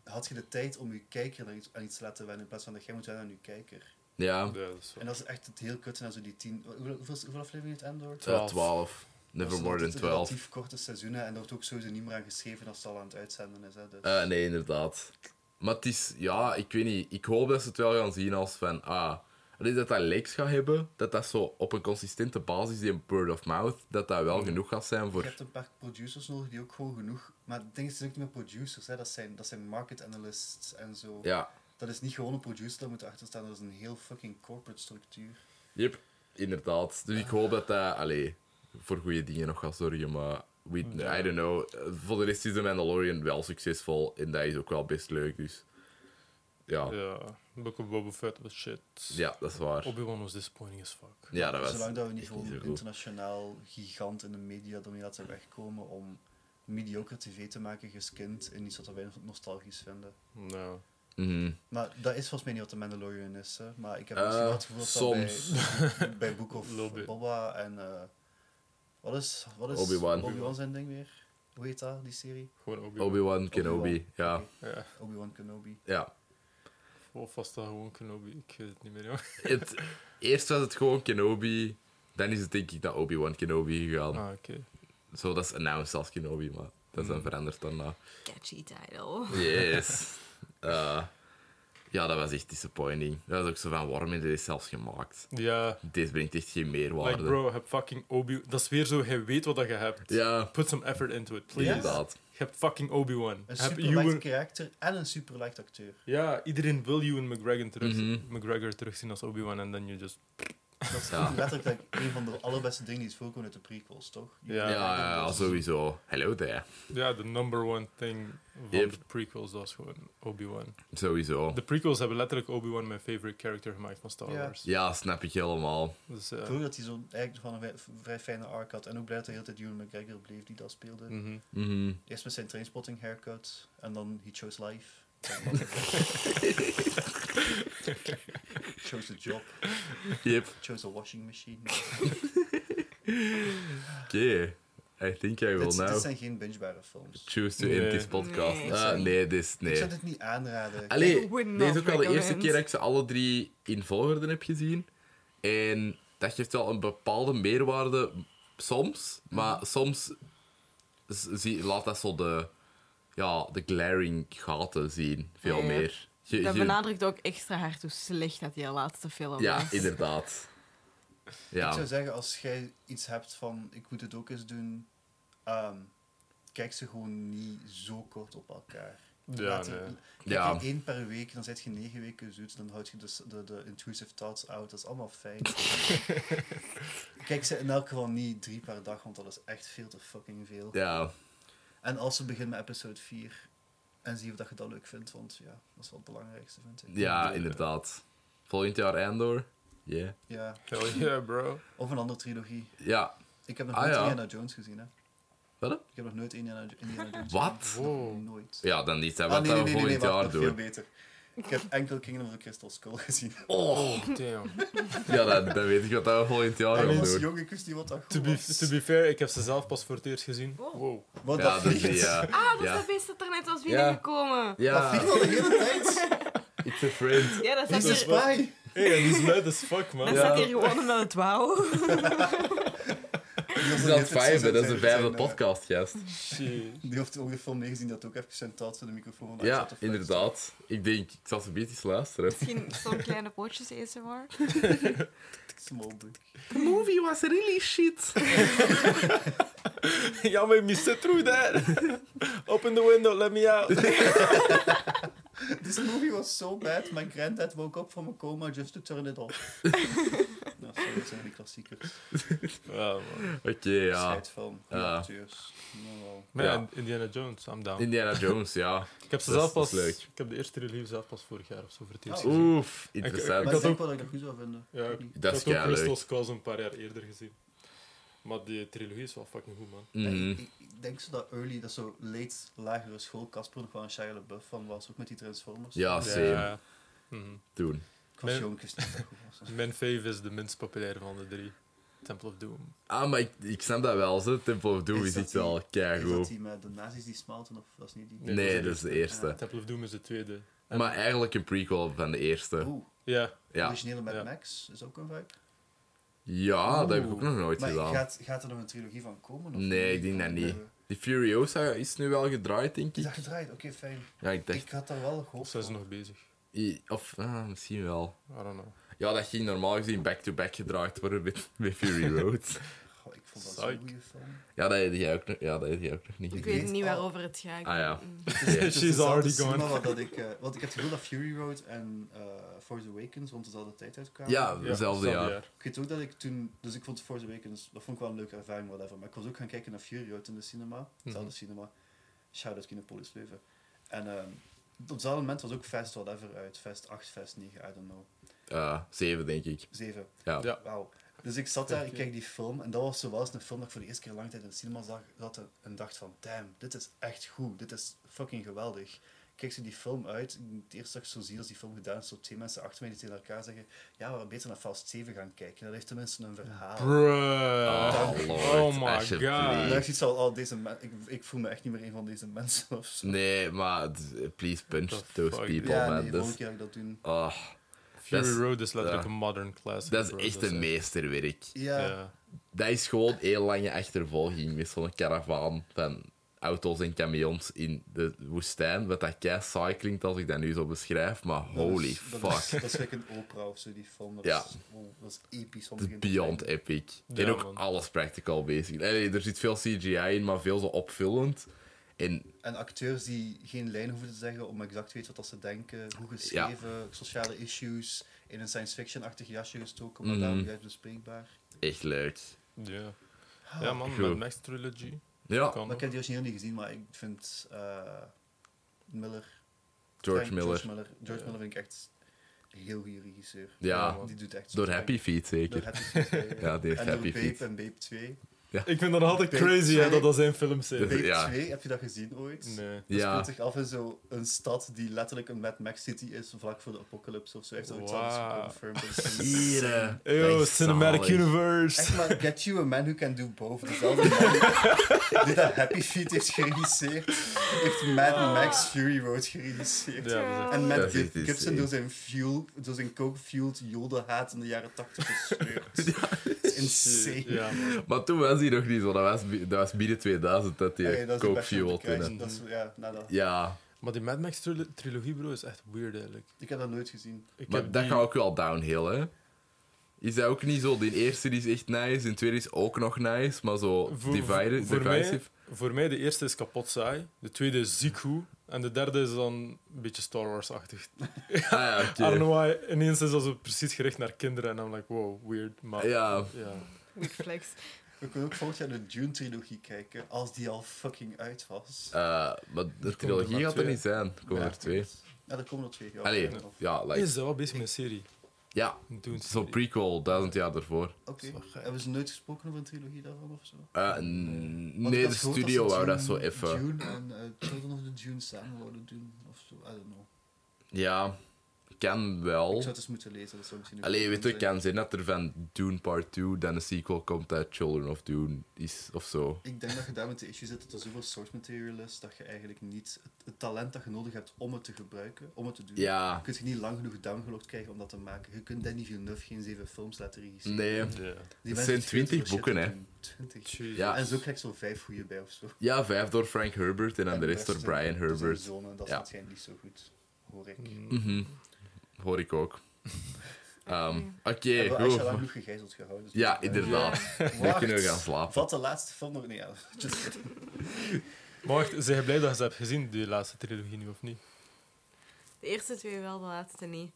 had je de tijd om je kijker aan iets, aan iets te laten wennen in plaats van dat jij moet wennen aan je kijker. Ja. Ja, dat is En dat is echt het heel kut. Zo die tien, hoeveel, hoeveel, hoeveel afleveringen heeft Endor? Uh, 12. Never Dat more than altijd 12. relatief korte seizoenen en daar wordt ook sowieso niet meer aan geschreven als het al aan het uitzenden is. Hè, dus. Eh, nee, inderdaad. Maar het is, ja, ik weet niet. Ik hoop dat ze het wel gaan zien als van, ah, dat dat leaks gaat hebben. Dat dat zo op een consistente basis, die word of mouth, dat dat wel genoeg gaat zijn Je voor. hebt een paar producers nodig die ook gewoon genoeg. Maar het ding is, het is ook niet meer producers, hè. Dat, zijn, dat zijn market analysts en zo. Ja, Dat is niet gewoon een producer, daar moet achter staan. Dat is een heel fucking corporate structuur. yep, inderdaad. Dus ik hoop dat dat, allee, voor goede dingen nog gaat zorgen. Maar we, Ja. I don't know. Voor de rest is de Mandalorian wel succesvol en dat is ook wel best leuk. Dus ja, ja, Ja, Book of Boba Fett was shit. dat is waar. Obi-Wan was disappointing as fuck. Ja, dat was Zolang dat we niet gewoon niet internationaal gigant in de media ermee laten wegkomen om mediocre tv te maken geskind in iets wat wij nostalgisch vinden. Nou, Mhm. Maar dat is volgens mij niet wat de Mandalorian is. Hè. Maar ik heb Eh, misschien wel het gevoel dat soms. dat bij, bij Book of. Boba en... eh, wat is, wat is Obi-Wan. Obi-Wan zijn ding weer? Hoe heet dat, die serie? gewoon Obi-Wan. Obi-Wan Kenobi, Obi-Wan. ja. Ja, Obi-Wan Kenobi. ja. of was dat gewoon Kenobi? Ik weet het niet meer, joh. Het, eerst was het gewoon Kenobi, dan is het denk ik naar Obi-Wan Kenobi gegaan. Ah, oké. Zo, dat is announced als Kenobi, maar dat is dan veranderd daarna. Catchy title. Yes. Eh, ja, dat was echt disappointing. Dat was ook zo van, waarom heb je dit zelfs gemaakt? Ja, Deze brengt echt geen meerwaarde. like bro, heb fucking Obi... Dat is weer zo, hij weet wat dat je hebt. Ja, Put some effort into it, please. inderdaad. Je hebt fucking Obi-Wan. Een Heb super Ewan- light karakter en een super light acteur. Ja, iedereen wil Ewan McGregor, terug, Mhm. McGregor terugzien als Obi-Wan en dan je just... Dat is Ja. letterlijk like, een van de allerbeste dingen die is voorkomen uit de prequels, toch? Ja. Ja, ja, ja, sowieso. Hello there. Ja, de number one thing van Yep. de prequels, is gewoon Obi-Wan. Sowieso. De prequels hebben letterlijk Obi-Wan mijn favorite character gemaakt van Star. Wars. Ja, snap ik helemaal. Dus, eh, Ik geloof dat hij zo eigenlijk van een vrij, vrij fijne arc had. En ook blij dat hij de hele tijd Ewan McGregor bleef die dat speelde. mhm. Mhm. Eerst met zijn trainspotting haircut en dan He Chose Life. Chose a job. Yep. Chose a washing machine. Oké. I think I will dit, dit now zijn geen bingebare films. choose to Nee. end this podcast. Nee. Ah, nee, dit is... Ik Nee. zou dit niet aanraden. Allee, dit is ook al de eerste keer dat ik ze alle drie in volgorde heb gezien. En dat geeft wel een bepaalde meerwaarde soms, maar soms z- zie, laat dat zo de, ja, de glaring gaten zien, veel Ja, ja. meer. Je- Dat je- benadrukt ook extra hard hoe slecht dat die laatste film ja, was. inderdaad. Ik Ja, zou zeggen, als jij iets hebt van ik moet het ook eens doen, ehm, kijk ze gewoon niet zo kort op elkaar. Ja, Laat nee. Kijk Ja. je één per week, dan zit je negen weken zoet, dan houd je dus de, de intrusive thoughts out. Dat is allemaal fijn. kijk ze in elk geval niet drie per dag, want dat is echt veel te fucking veel. ja, En als ze beginnen met episode 4, en zie of dat je dat leuk vindt, want ja, dat is wel het belangrijkste, vind ik. ja, inderdaad. Volgend jaar Andor. Yeah. Ja, Hell yeah, bro. of een andere trilogie. Ja. Ik heb nog Ah, nooit ja. Indiana Jones gezien, hè. Wat? hè? Ik heb nog nooit Indiana, Indiana Jones Wat? gezien. Wow. Nooit. Ja, dan niet. Wat Ah, nee, dat nee, we nee, nee, volgend nee, jaar nog veel doen. beter. Ik heb enkel Kingdom of the Crystal Skull gezien. Oh, Damn. ja, dan, dan weet ik wat dat we volgend jaar als doen. jong, ik wist niet wat dat goed To be, was. to be fair, ik heb ze zelf pas voor het eerst gezien. Wow. Wow. Wat Ja, dat dat is vliegt. die, ja. Ah, dat is Ja. dat beest dat er net was Ja. binnengekomen. Dat Ja, vliegt al de hele tijd. it's a friend. Ja, dat a hier, spy. Hey, en die is mad as fuck, man. dat Ja. staat hier gewoon met het wauw. Die Dat vijfde, dat is de vijfde podcast. Shit. Die heeft ook de film meegezien dat ook even zijn taal voor de microfoon van Ja, inderdaad. Ik denk, ik zal ze een beetje eens luisteren. Misschien zo'n kleine pootjes ASMR. Small dick. The movie was really shit. Y'all made me sit through that. Open the window, let me out. This movie was so bad, my granddad woke up from a coma just to turn it off. Dat zijn die klassiekers. Ja, man. Oké, ja. Scheidfilm, goede Ja. acteurs. Maar Ja. Indiana Jones, I'm down. Indiana Jones, ja. ik heb ze zelf pas... Ik heb de eerste release zelf pas vorig jaar of zo voor het eerst Oh. gezien. Oef, Maar interessant. ik had denk ook- wel dat ik dat goed zou vinden. Ja, ik, ik Dat is had ook. Crystal Skulls een paar jaar eerder gezien. Maar die trilogie is wel fucking goed, man. Mhm. Ik, ik denk zo dat early, dat zo late, lagere school, Casper nog wel een Shia LaBeouf van was, ook met die Transformers. Ja, same. Ja. Mhm. Ik was Mijn- jong, ik wist niet dat dat goed was. Mijn fave is de minst populaire van de drie. Temple of Doom. Ah, maar ik, ik snap dat wel, zo. Temple of Doom Is is, echt die- wel Is dat keigoed. die met de nazi's die smelten, of dat is niet die? Nee, Nee, dat dat is is de eerste. Temple of Doom is de tweede. En- Maar eigenlijk een prequel van de eerste. Oeh, Ja, Ja, originele Mad Ja. Max is ook een vibe. ja dat heb ik ook nog nooit Maar gedaan. gaat, gaat er nog een trilogie van komen? Of Nee, ik denk dat niet. Die Furiosa is nu wel gedraaid, denk Is ik. dat gedraaid? Oké, fijn. Ja, ik dacht... Ik had daar wel gehoopt. zijn ze op. nog bezig? Of, ah, misschien wel. I don't know. Ja, dat ging normaal gezien back-to-back gedraaid worden met, met Fury Road. Goh, ik vond dat zo'n goede film. ja, dat heb jij ook, nog- ja, dat heb jij ook nog niet Ik weet niet Oh. waarover het gaat. Ah, ja. Mm. Het She's already gone. wat dat ik, eh, want ik heb het gevoel dat Fury Road en eh, Force Awakens rond dezelfde tijd uitkwamen. Ja, hetzelfde jaar. Ik weet ook dat ik toen, dus ik vond Force Awakens, dat vond ik wel een leuke ervaring, whatever. Maar ik was ook gaan kijken naar Fury Road in de cinema, hetzelfde Mhm. cinema. Shout-out Kinopolis Leuven. En ehm, op hetzelfde moment was ook Fast whatever uit, Fast 8, Fast 9, I don't know. Uh, zeven, denk ik. 7. Ja. Ja. Wauw. Dus ik zat daar, ik kijk die film en dat was zoals een film dat ik voor de eerste keer lang tijd in de cinema zag, zat en dacht van, damn, dit is echt goed, dit is fucking geweldig. Ik kijk ze die film uit, het eerste dat ik zo zie als die film gedaan is, zo twee mensen achter mij die tegen elkaar zeggen, ja, we hadden beter naar Fast 7 gaan kijken, dat heeft tenminste een verhaal. Bruh. Oh, Lord, oh my god. ik al, deze men- ik, ik voel me echt niet meer een van deze mensen of zo. Nee, maar please punch The those fuck? people, ja, man. nee, is, keer dat ik dat doen. oh, Fury Road is letterlijk ja. een modern classic. dat bro. is echt een meesterwerk. Ja, Ja. Dat is gewoon heel lange achtervolging met zo'n karavaan van auto's en camions in de woestijn. Wat dat kei saai klinkt als ik dat nu zo beschrijf, maar dat holy is- dat fuck. Is, dat is gelijk een opera of zo, die film. Dat Ja. is, oh, dat is episch. beyond epic. Ja, en ook man. alles practical bezig. Allee, er zit veel CGI in, maar veel zo opvullend. En En acteurs die geen lijn hoeven te zeggen om exact te weten wat dat ze denken, hoe geschreven, sociale issues, in een science fiction-achtig jasje gestoken, maar Mhm. daarom juist bespreekbaar. echt leuk. Ja. Ja, man, Goed. Max Trilogy. Ja, Kan ik heb die origineel niet gezien, maar ik vind eh, Miller, George Frank- Miller. George Miller, George Ja. Miller vind ik echt een heel goede regisseur. Ja, die doet echt door Happy Feet Door zeker. Happy Feet, ja, die heeft en door Happy Feet. en Babe 2. Ik vind dat nog altijd crazy hè, dat dat zijn films zijn. Babe Ja. 2, heb je dat gezien ooit? Nee. Dat Ja. speelt zich af in zo een stad die letterlijk een Mad Max City is, vlak voor de apocalypse of zo. Heeft dat iets anders Wow. geconfirmed. Hier. Eeuw, Cinematic zalig. Universe. Echt maar, get you a man who can do both. Dezelfde man die dat Happy Feet heeft geregisseerd, heeft Mad Max Fury Road geregisseerd. Ja, En Matt echt Gibson door zijn, fuel, door zijn coke-fueled Yoda-haat in de jaren 80 gesleurd. Insane. Ja. Maar toen was hij nog niet zo. Dat was, dat was binnen 2000 dat hij Hey, de coke fuel toen. Dat is, ja, nou. Ja, Maar die Mad Max trilo- trilogie, bro, is echt weird eigenlijk. Ik heb dat nooit gezien. Ik maar heb dat die- gaat ook wel downhill, hè? Is dat ook niet zo? Die eerste is echt nice, de tweede is ook nog nice, maar zo Voor- divided, voor mij- divisive. Voor mij, de eerste is kapot saai. De tweede is ziek goed. En de derde is dan een beetje Star Wars-achtig. Ah ja, I don't know why. Ineens is dat precies gericht naar kinderen. En I'm like, wow, weird. Maar Ja. ja. Flex. Ik wil ook volgend jaar de Dune-trilogie kijken, als die al fucking uit was. Eh, maar de er trilogie maar gaat er niet zijn. Er komen Ja, er twee. Ja, er komen er twee. Ja, Allee, ja, like, is wel bezig met een serie. Ja, Een Dune zo'n prequel, duizend jaar daarvoor. Oké. Gek. Hebben ze nooit gesproken over een trilogie daarvan of zo? Eh, n- Want ik nee, had de gehoord studio ze wou dat Dune- zo even. Dune en eh, Children of the Dune samen wouden doen of zo. I don't know. Ja, kan wel. Ik zou het eens moeten lezen. Dat zou misschien Allee, weet je, kan zijn dat er van Dune Part 2 dan een sequel komt dat Children of Dune is of zo. Ik denk dat je daar met de issue zit dat er zoveel source material is dat je eigenlijk niet het, talent dat je nodig hebt om het te gebruiken, om het te doen. Ja, Je kunt je niet lang genoeg downgelogged krijgen om dat te maken. Je kunt Danny Villeneuve geen zeven films laten regisseren. nee. Ja. Die zijn die veel te 20 veel shit boeken, hè. doen. 20. Jeez. Ja. En zo krijg je zo vijf goede bij of zo. Ja, vijf door Frank Herbert en dan En de rest door rest Brian Herbert. zonen, dat is Ja. waarschijnlijk niet zo goed, hoor ik. Mhm. Hoor ik ook. Ehm, Oké, We hebben Aisha lang goed. genoeg gegijzeld gehouden. dus Ja, is- inderdaad. Nu Wacht. kunnen we gaan slapen. Wat de laatste film nog niet? Ja. Maar wacht, zijn je blij dat je ze hebt gezien, die laatste trilogie nu, of niet? De eerste twee wel, de laatste niet.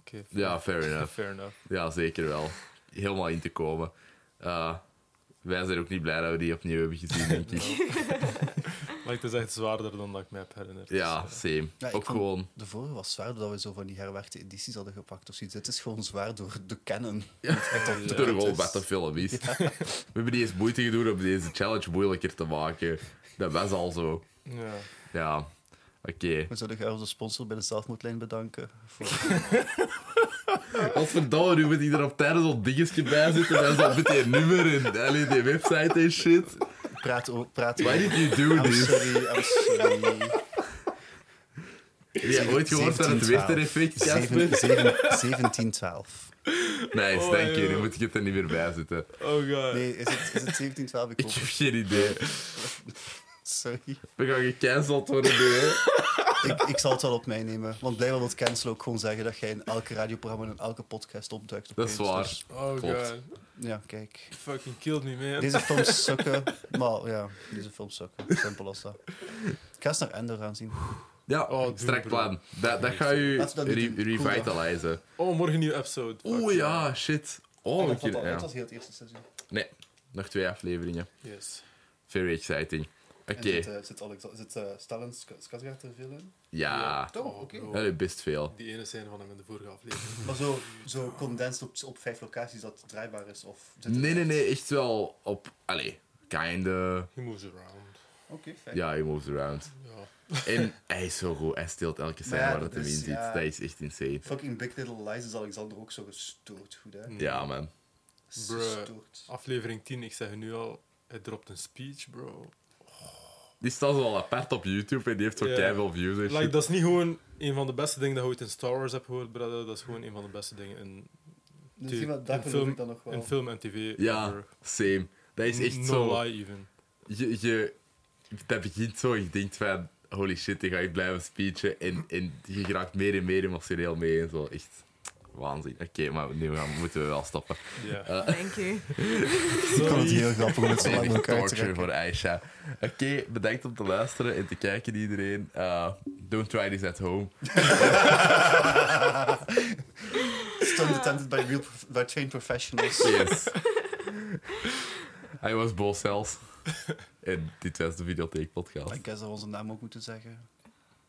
Oké, Ja, fair enough. fair enough. Ja, zeker wel. Helemaal in te komen. Eh, wij zijn ook niet blij dat we die opnieuw hebben gezien, denk ik. Maar het is echt zwaarder dan dat ik me heb herinnerd. Ja, Dus, eh, same. Ja, ook gewoon... De vorige was zwaar doordat we zo van die herwerkte edities hadden gepakt of zoiets. Het is gewoon zwaar door de canon. Ja, Echt al Ja. door gewoon wat film is. We hebben niet eens moeite gedaan om deze challenge moeilijker te maken. Dat was al zo. ja. Ja, oké. We zouden graag onze sponsor bij de zelfmoordlijn bedanken. Voor... Als verdomme, nu moet ik er op tijdens zo'n dingetje bij zitten. En zo met die nummer en allee, die website en shit. Praat, o- praat Why did you do I'm this? sorry, I'm sorry. Heb jij ooit gehoord van het 1712. Werther-effect, Casper? Zeven- zeven- 1712. Nice, Oh, dank je. Nu moet ik het er niet meer bij zitten. Oh god. Nee, is het, is het 1712? Ik Ik heb geen idee. Sorry. We gaan gecanceld worden nu, hè. Ik, ik zal het wel op mij nemen. Want blijkbaar wil cancelen ook gewoon zeggen dat jij in elke radioprogramma en in elke podcast opduikt. Dat is opeens. waar. Dus, Oh Klopt. god. ja, kijk. Fucking killed me, man. Deze films sukken. Maar ja, deze films sukken. Simpel als dat. Ik ga eens naar Ender gaan zien. Ja, Oh, doe, strak bro. plan. Dat, dat gaat je Laten we dat niet re- doen. Cool, revitalizen. Oh, morgen een nieuwe episode. Oeh Fuck ja, shit. Oh, kunnen- was ja. was heel het eerste seizoen. Nee, nog twee afleveringen. Yes. Very exciting. Oké, En zit, eh, zit, Alex, zit uh, Stellan Sk- Skarsgård er veel in? ja. Toch? Oh, Oké. Dat is best veel. Die ene scène van hem in de vorige aflevering. Maar zo, zo condensed op, op vijf locaties dat draaibaar is? Of zit Nee, nee, nee, echt wel op. Allee, kinda. He moves around. Oké, fijn. Ja, he moves around. Ja. En hij is zo goed, hij steelt elke scène ja, waar het dat hem in zit. ja. Dat is echt insane. Fucking Big Little Lies is Alexander ook zo gestoord goed, hè? Ja, man. Bruh. Aflevering 10, ik zeg je nu al, hij dropt een speech, bro. Die staat zo al apart op YouTube en die heeft zo Ja. keiveel views en Like, dat is niet gewoon een van de beste dingen dat je ooit in Star Wars hebt gehoord, brother. Dat is gewoon een van de beste dingen in, Dus Die- in film- ik dan nog wel. in film en tv. Ja, same. Dat is echt no zo... lie, even. Je, je, dat begint zo, je denkt van... Holy shit, ik ga ik blijven speechen. En, en je raakt meer en meer emotioneel mee en zo. Echt waanzin. Oké, maar nu gaan, moeten we wel stoppen. Ja. Dank u. Ik vond het heel grappig om het zo lang Even elkaar te torture trekken. voor Aisha. Oké, bedankt om te luisteren en te kijken iedereen. Uh, don't try this at home. Stunt attempted by, real, prof- by trained professionals. Yes. Hij was Bo zelfs. En dit was de Videotheek podcast. I guess dat we onze naam ook moeten zeggen.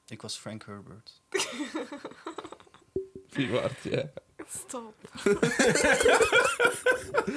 Ik was Frank Herbert. Wie waard jij? Stop.